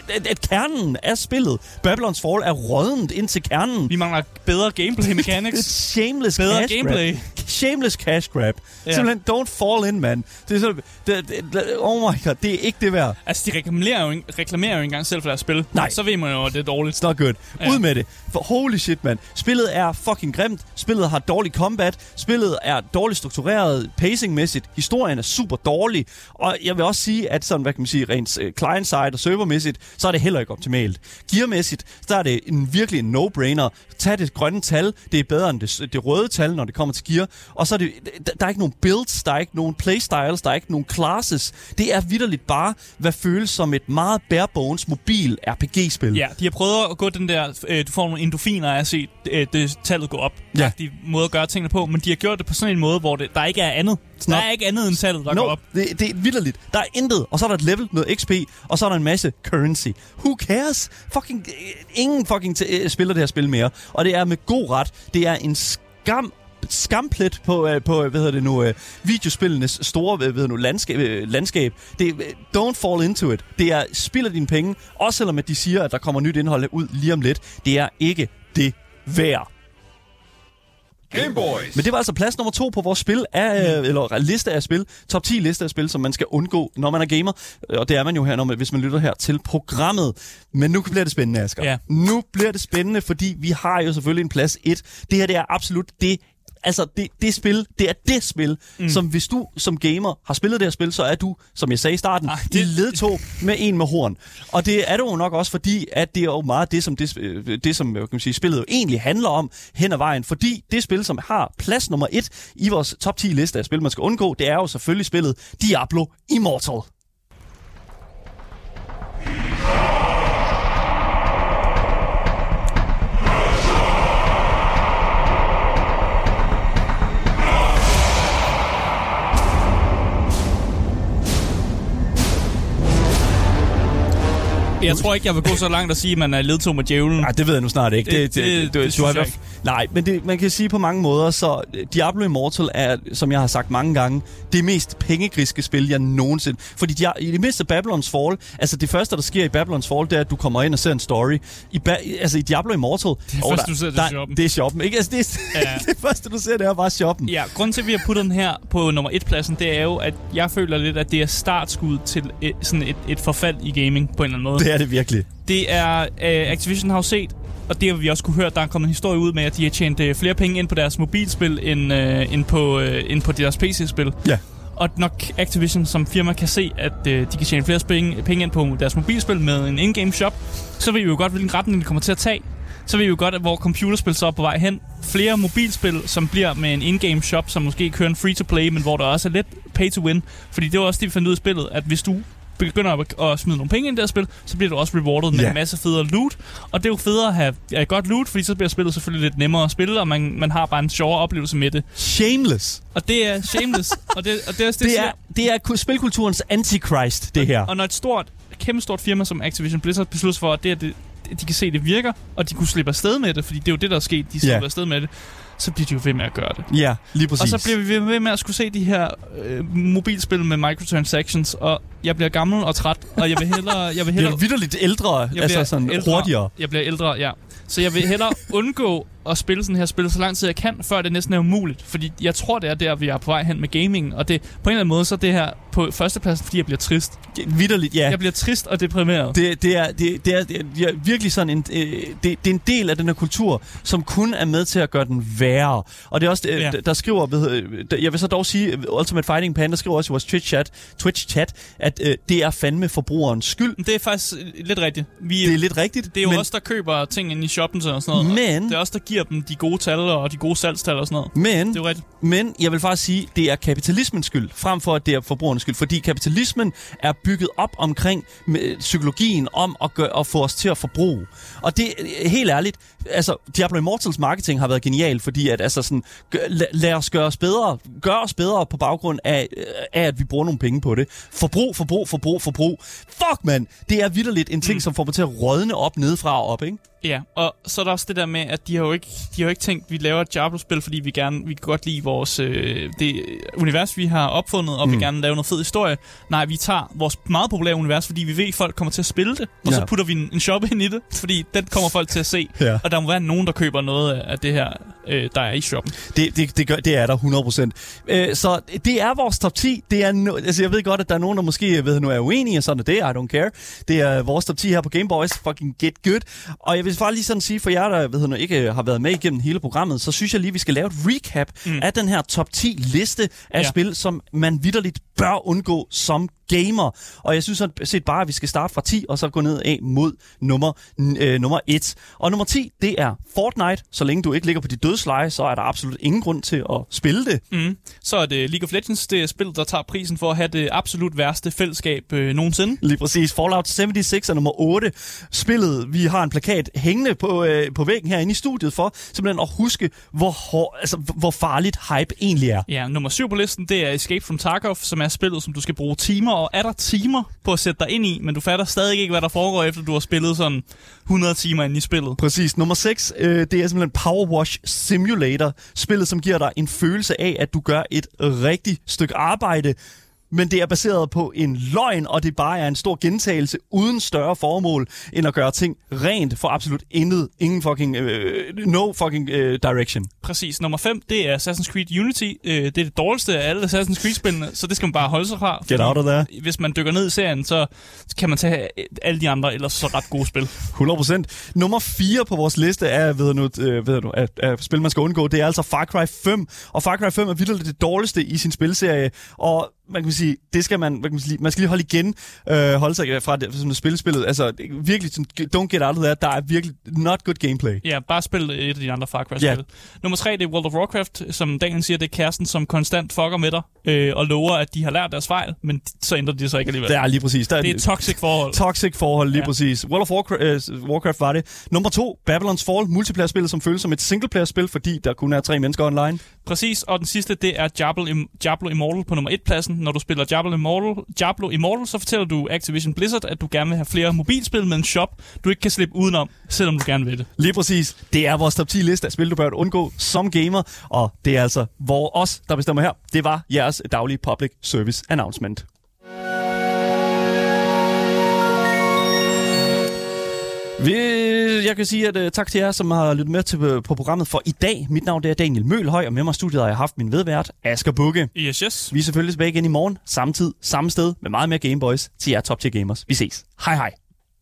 at, at kernen af spillet, Babylons Fall, er rådent ind til kernen. Vi mangler bedre gameplay mechanics. Shameless Bedre cash gameplay. grab. Shameless cash grab. Ja. Simpelthen, don't fall in, man. Det er sådan, det, det, det, oh my god, det er ikke det værd. altså, de reklamerer jo, reklamerer jo engang selv for deres spil. Nej. Så ved man jo, at det er dårligt. It's not good. Ja. Ja. Ud med det. For holy shit, man. Spillet er fucking grimt. Spillet har dårlig combat. Spillet er dårligt struktureret pacingmæssigt. Historien er super dårlig. Og jeg vil også sige, at sådan, hvad kan man sige, rent øh, client-side og servermæssigt, så er det heller ikke optimalt. Gearmæssigt, så er det en virkelig en no-brainer. Tag det grønne tal. Det er bedre end det, det røde tal, når det kommer til gear. Og så er det, der- der er ikke nogen builds, der er ikke nogen playstyles, der er ikke nogen classes. Det er vidderligt bare, hvad føles som et meget bare bones mobil RPG-spil. Ja, de har prøvet at gå den der, øh, du får nogle endorfiner af at se øh, det tallet gå op. Ja. De måde at gøre tingene på, men de har gjort det på sådan en måde, hvor det, der ikke er andet. Der Nå. er ikke andet end tallet, der no, går op. Det, det er vidderligt. Der er intet. Og så er der et level, noget XP, og så er der en masse currency. Who cares? Fucking, øh, ingen fucking t- øh, spiller det her spil mere. Og det er med god ret. Det er en skam skamplet på, øh, på øh, hvad hedder det nu, øh, videospillenes store hvad hedder nu, landskab, øh, landskab. Det øh, don't fall into it. Det er spilder dine penge, også selvom at de siger, at der kommer nyt indhold ud lige om lidt. Det er ikke det værd. Game Boys. Men det var altså plads nummer to på vores spil af, mm. eller liste af spil, top 10 liste af spil, som man skal undgå, når man er gamer. Og det er man jo her, når man, hvis man lytter her til programmet. Men nu bliver det spændende, Asger. Ja. Nu bliver det spændende, fordi vi har jo selvfølgelig en plads 1. Det her, det er absolut det Altså, det, det spil, det er det spil, mm. som hvis du som gamer har spillet det her spil, så er du, som jeg sagde i starten, Ej, det- ledtog med en med horn. Og det er det jo nok også fordi, at det er jo meget det, som, det, øh, det, som kan man sige, spillet jo egentlig handler om hen ad vejen. Fordi det spil, som har plads nummer et i vores top 10 liste af spil, man skal undgå, det er jo selvfølgelig spillet Diablo Immortal. Jeg tror ikke, jeg vil gå så langt og sige, at man er ledtog med djævlen. Nej, det ved jeg nu snart ikke. Det- det- det har jeg i hvert fald- Nej, men det, man kan sige på mange måder, så øh, Diablo Immortal er, som jeg har sagt mange gange, det mest pengegriske spil, jeg nogensinde... Fordi de, i det mindste Babylons Fall, altså det første, der sker i Babylons Fall, det er, at du kommer ind og ser en story. I, ba- altså i Diablo Immortal... Det er første, du ser, det er shoppen. Det er shoppen, ikke? Altså det, er, Ja. det første, du ser, det er bare shoppen. Ja, grunden til, at vi har puttet den her på nummer et pladsen, det er jo, at jeg føler lidt, at det er startskud til et, sådan et, et forfald i gaming på en eller anden måde. Det er det virkelig. Det er, øh, Activision har jo set, og det har vi også kunne høre, der er kommet en historie ud med, at de har tjent øh, flere penge ind på deres mobilspil, end, øh, end, på, øh, end på deres PC-spil. Ja. Og nok Activision som firma kan se, at øh, de kan tjene flere penge, penge ind på deres mobilspil med en in-game shop, så ved vi jo godt, hvilken retning de kommer til at tage. Så ved vi jo godt, at hvor computerspil så er på vej hen. Flere mobilspil, som bliver med en in-game shop, som måske kører en free-to-play, men hvor der også er lidt pay-to-win. Fordi det var også det, vi fandt ud af i spillet, at hvis du begynder at, at smide nogle penge ind i det her spil, så bliver du også rewarded med Ja. en masse federe loot. Og det er jo federe at have ja, godt loot, fordi så bliver spillet selvfølgelig lidt nemmere at spille, og man, man har bare en sjovere oplevelse med det. Shameless. Og det er shameless. og det, og det er det, Det er, det er ku- spilkulturens antichrist, det her. og når et stort, kæmpe stort firma som Activision Blizzard beslutter sig for, at det er det, de kan se, at det virker, og de kunne slippe afsted med det, fordi det er jo det, der er sket. De slipper Ja. afsted med det. Så bliver de jo ved med at gøre det. Ja, lige præcis. Og så bliver vi ved- med at skulle se de her øh, mobilspil med microtransactions, og jeg bliver gammel og træt, og jeg vil hellere... Jeg vil hellere er vidderligt ældre, jeg altså bliver sådan ældre. hurtigere. Jeg bliver ældre, ja. Så jeg vil hellere undgå at spille sådan her spil så lang tid jeg kan, før det næsten er umuligt. Fordi jeg tror, det er der, vi er på vej hen med gaming. Og det, på en eller anden måde, så er det her på førstepladsen, fordi jeg bliver trist. Vidderligt, ja. Jeg bliver trist og deprimeret. Det, det, er, det, det, er, det er virkelig sådan en, øh, det, det er en del af den her kultur, som kun er med til at gøre den værre. Og det er også, det, Ja. der skriver, ved, øh, jeg vil så dog sige, Ultimate Fighting Panda skriver også i vores Twitch-chat, Twitch-chat at øh, det er fandme forbrugerens skyld. Det er faktisk øh, lidt rigtigt. Vi, Det er lidt rigtigt. det er jo men, os, der køber ting ind i shoppen og sådan noget. og Men- Det er os, der giver dem de gode tal og de gode salgstal og sådan noget. Men, Det er jo rigtigt. men jeg vil faktisk sige, det er kapitalismens skyld, frem for at det er forbrugernes skyld. Fordi kapitalismen er bygget op omkring med, psykologien om at, gøre, at få os til at forbruge. Og det er helt ærligt, altså Diablo Immortals marketing har været genial, fordi at altså sådan, gør, lad, lad os gøre os bedre, gør os bedre på baggrund af, øh, af, at vi bruger nogle penge på det. Forbrug, forbrug, forbrug, forbrug. Fuck, mand! Det er vidderligt en ting, mm. som får mig til at rådne op nedefra og op, ikke? Ja, og så er der også det der med, at de har jo ikke, de har jo ikke tænkt, at vi laver et Diablo-spil, fordi vi gerne vi kan godt lide vores øh, det univers, vi har opfundet, og mm. vi gerne lave noget fed historie. Nej, vi tager vores meget populære univers, fordi vi ved, at folk kommer til at spille det, og Ja. så putter vi en, en shop ind i det, fordi den kommer folk til at se. Ja. Og der må være nogen, der køber noget af det her, øh, der er i shoppen. Det, det, det, gør, det er der 100%. Øh, så det er vores top 10. Det er no, altså jeg ved godt, at der er nogen, der måske ved, nu er uenige, og sådan er det. I don't care. Det er vores top 10 her på Game Boys. Fucking get good. Og jeg vil bare lige sådan sige, for jer, der ved, nu, ikke har været med igennem hele programmet, så synes jeg lige, vi skal lave et recap mm. af den her top 10 liste af Ja. ja. spil, som man vidderligt bør undgå som gamer. Og jeg synes sådan set bare, at vi skal starte fra 10, og så gå ned af mod nummer, øh, nummer 1. Og nummer 10, det er Fortnite. Så længe du ikke ligger på dit dødsleje, så er der absolut ingen grund til at spille det. Mm. Så er det League of Legends, det er spillet, der tager prisen for at have det absolut værste fællesskab øh, nogensinde. Lige præcis. Fallout 76 er nummer 8. Spillet, vi har en plakat hængende på, øh, på væggen herinde i studiet for, simpelthen at huske, hvor, hår, altså, hvor farligt hype egentlig er. Ja, nummer syv på listen, det er Escape from Tarkov, som er spillet, som du skal bruge timer, og er der timer på at sætte dig ind i, men du fatter stadig ikke, hvad der foregår, efter du har spillet sådan 100 timer ind i spillet. Præcis. Nummer 6, øh, det er simpelthen Power Wash Simulator. Spillet, som giver dig en følelse af, at du gør et rigtigt stykke arbejde. Men det er baseret på en løgn, og det bare er en stor gentagelse uden større formål, end at gøre ting rent for absolut intet. Ingen fucking... Øh, no fucking øh, direction. Præcis. Nummer 5, det er Assassin's Creed Unity. Øh, det er det dårligste af alle Assassin's Creed-spillene, så det skal man bare holde sig fra. Get out of there. Hvis man dykker ned i serien, så kan man tage alle de andre ellers så ret gode spil. 100%. Nummer 4 på vores liste er, ved nu, øh, ved nu, af, af spil, man skal undgå, det er altså Far Cry 5. Og Far Cry 5 er virkelig det dårligste i sin spilserie. Og man kan sige, det skal man, hvad kan man, sige, man skal lige holde igen, øh, holde sig fra det, sådan spilspillet. Altså virkelig, sådan, don't get out of that. Der er virkelig not good gameplay. Ja, bare spil et af de andre Far Cry-spil. Ja. Nummer 3, det er World of Warcraft. Som Daniel siger, det er kæresten, som konstant fucker med dig øh, og lover, at de har lært deres fejl, men så ændrer de sig ikke alligevel. Det er lige præcis. Der det er et toxic forhold. Toxic forhold, lige Ja. præcis. World of Warcraft, uh, Warcraft var det. Nummer to, Babylon's Fall, multiplayer-spillet, som føles som et singleplayer-spil, fordi der kun er tre mennesker online. Præcis, og den sidste, det er Diablo, Im- Diablo Immortal på nummer 1-pladsen. Når du spiller Diablo Immortal, Diablo Immortal, så fortæller du Activision Blizzard, at du gerne vil have flere mobilspil med en shop, du ikke kan slippe udenom, selvom du gerne vil det. Lige præcis. Det er vores top 10 liste af spil, du bør undgå som gamer, og det er altså hvor os, der bestemmer her. Det var jeres daglige public service announcement. Vi- jeg kan sige at uh, tak til jer, som har lyttet med til, uh, på programmet for i dag. Mit navn det er Daniel Mølhøj, og med mig i studiet har jeg haft min vedvært, Asger Bukke. Yes, yes. Vi er selvfølgelig tilbage igen i morgen, samme tid, samme sted, med meget mere Gameboys til jer top tier gamers. Vi ses. Hej hej.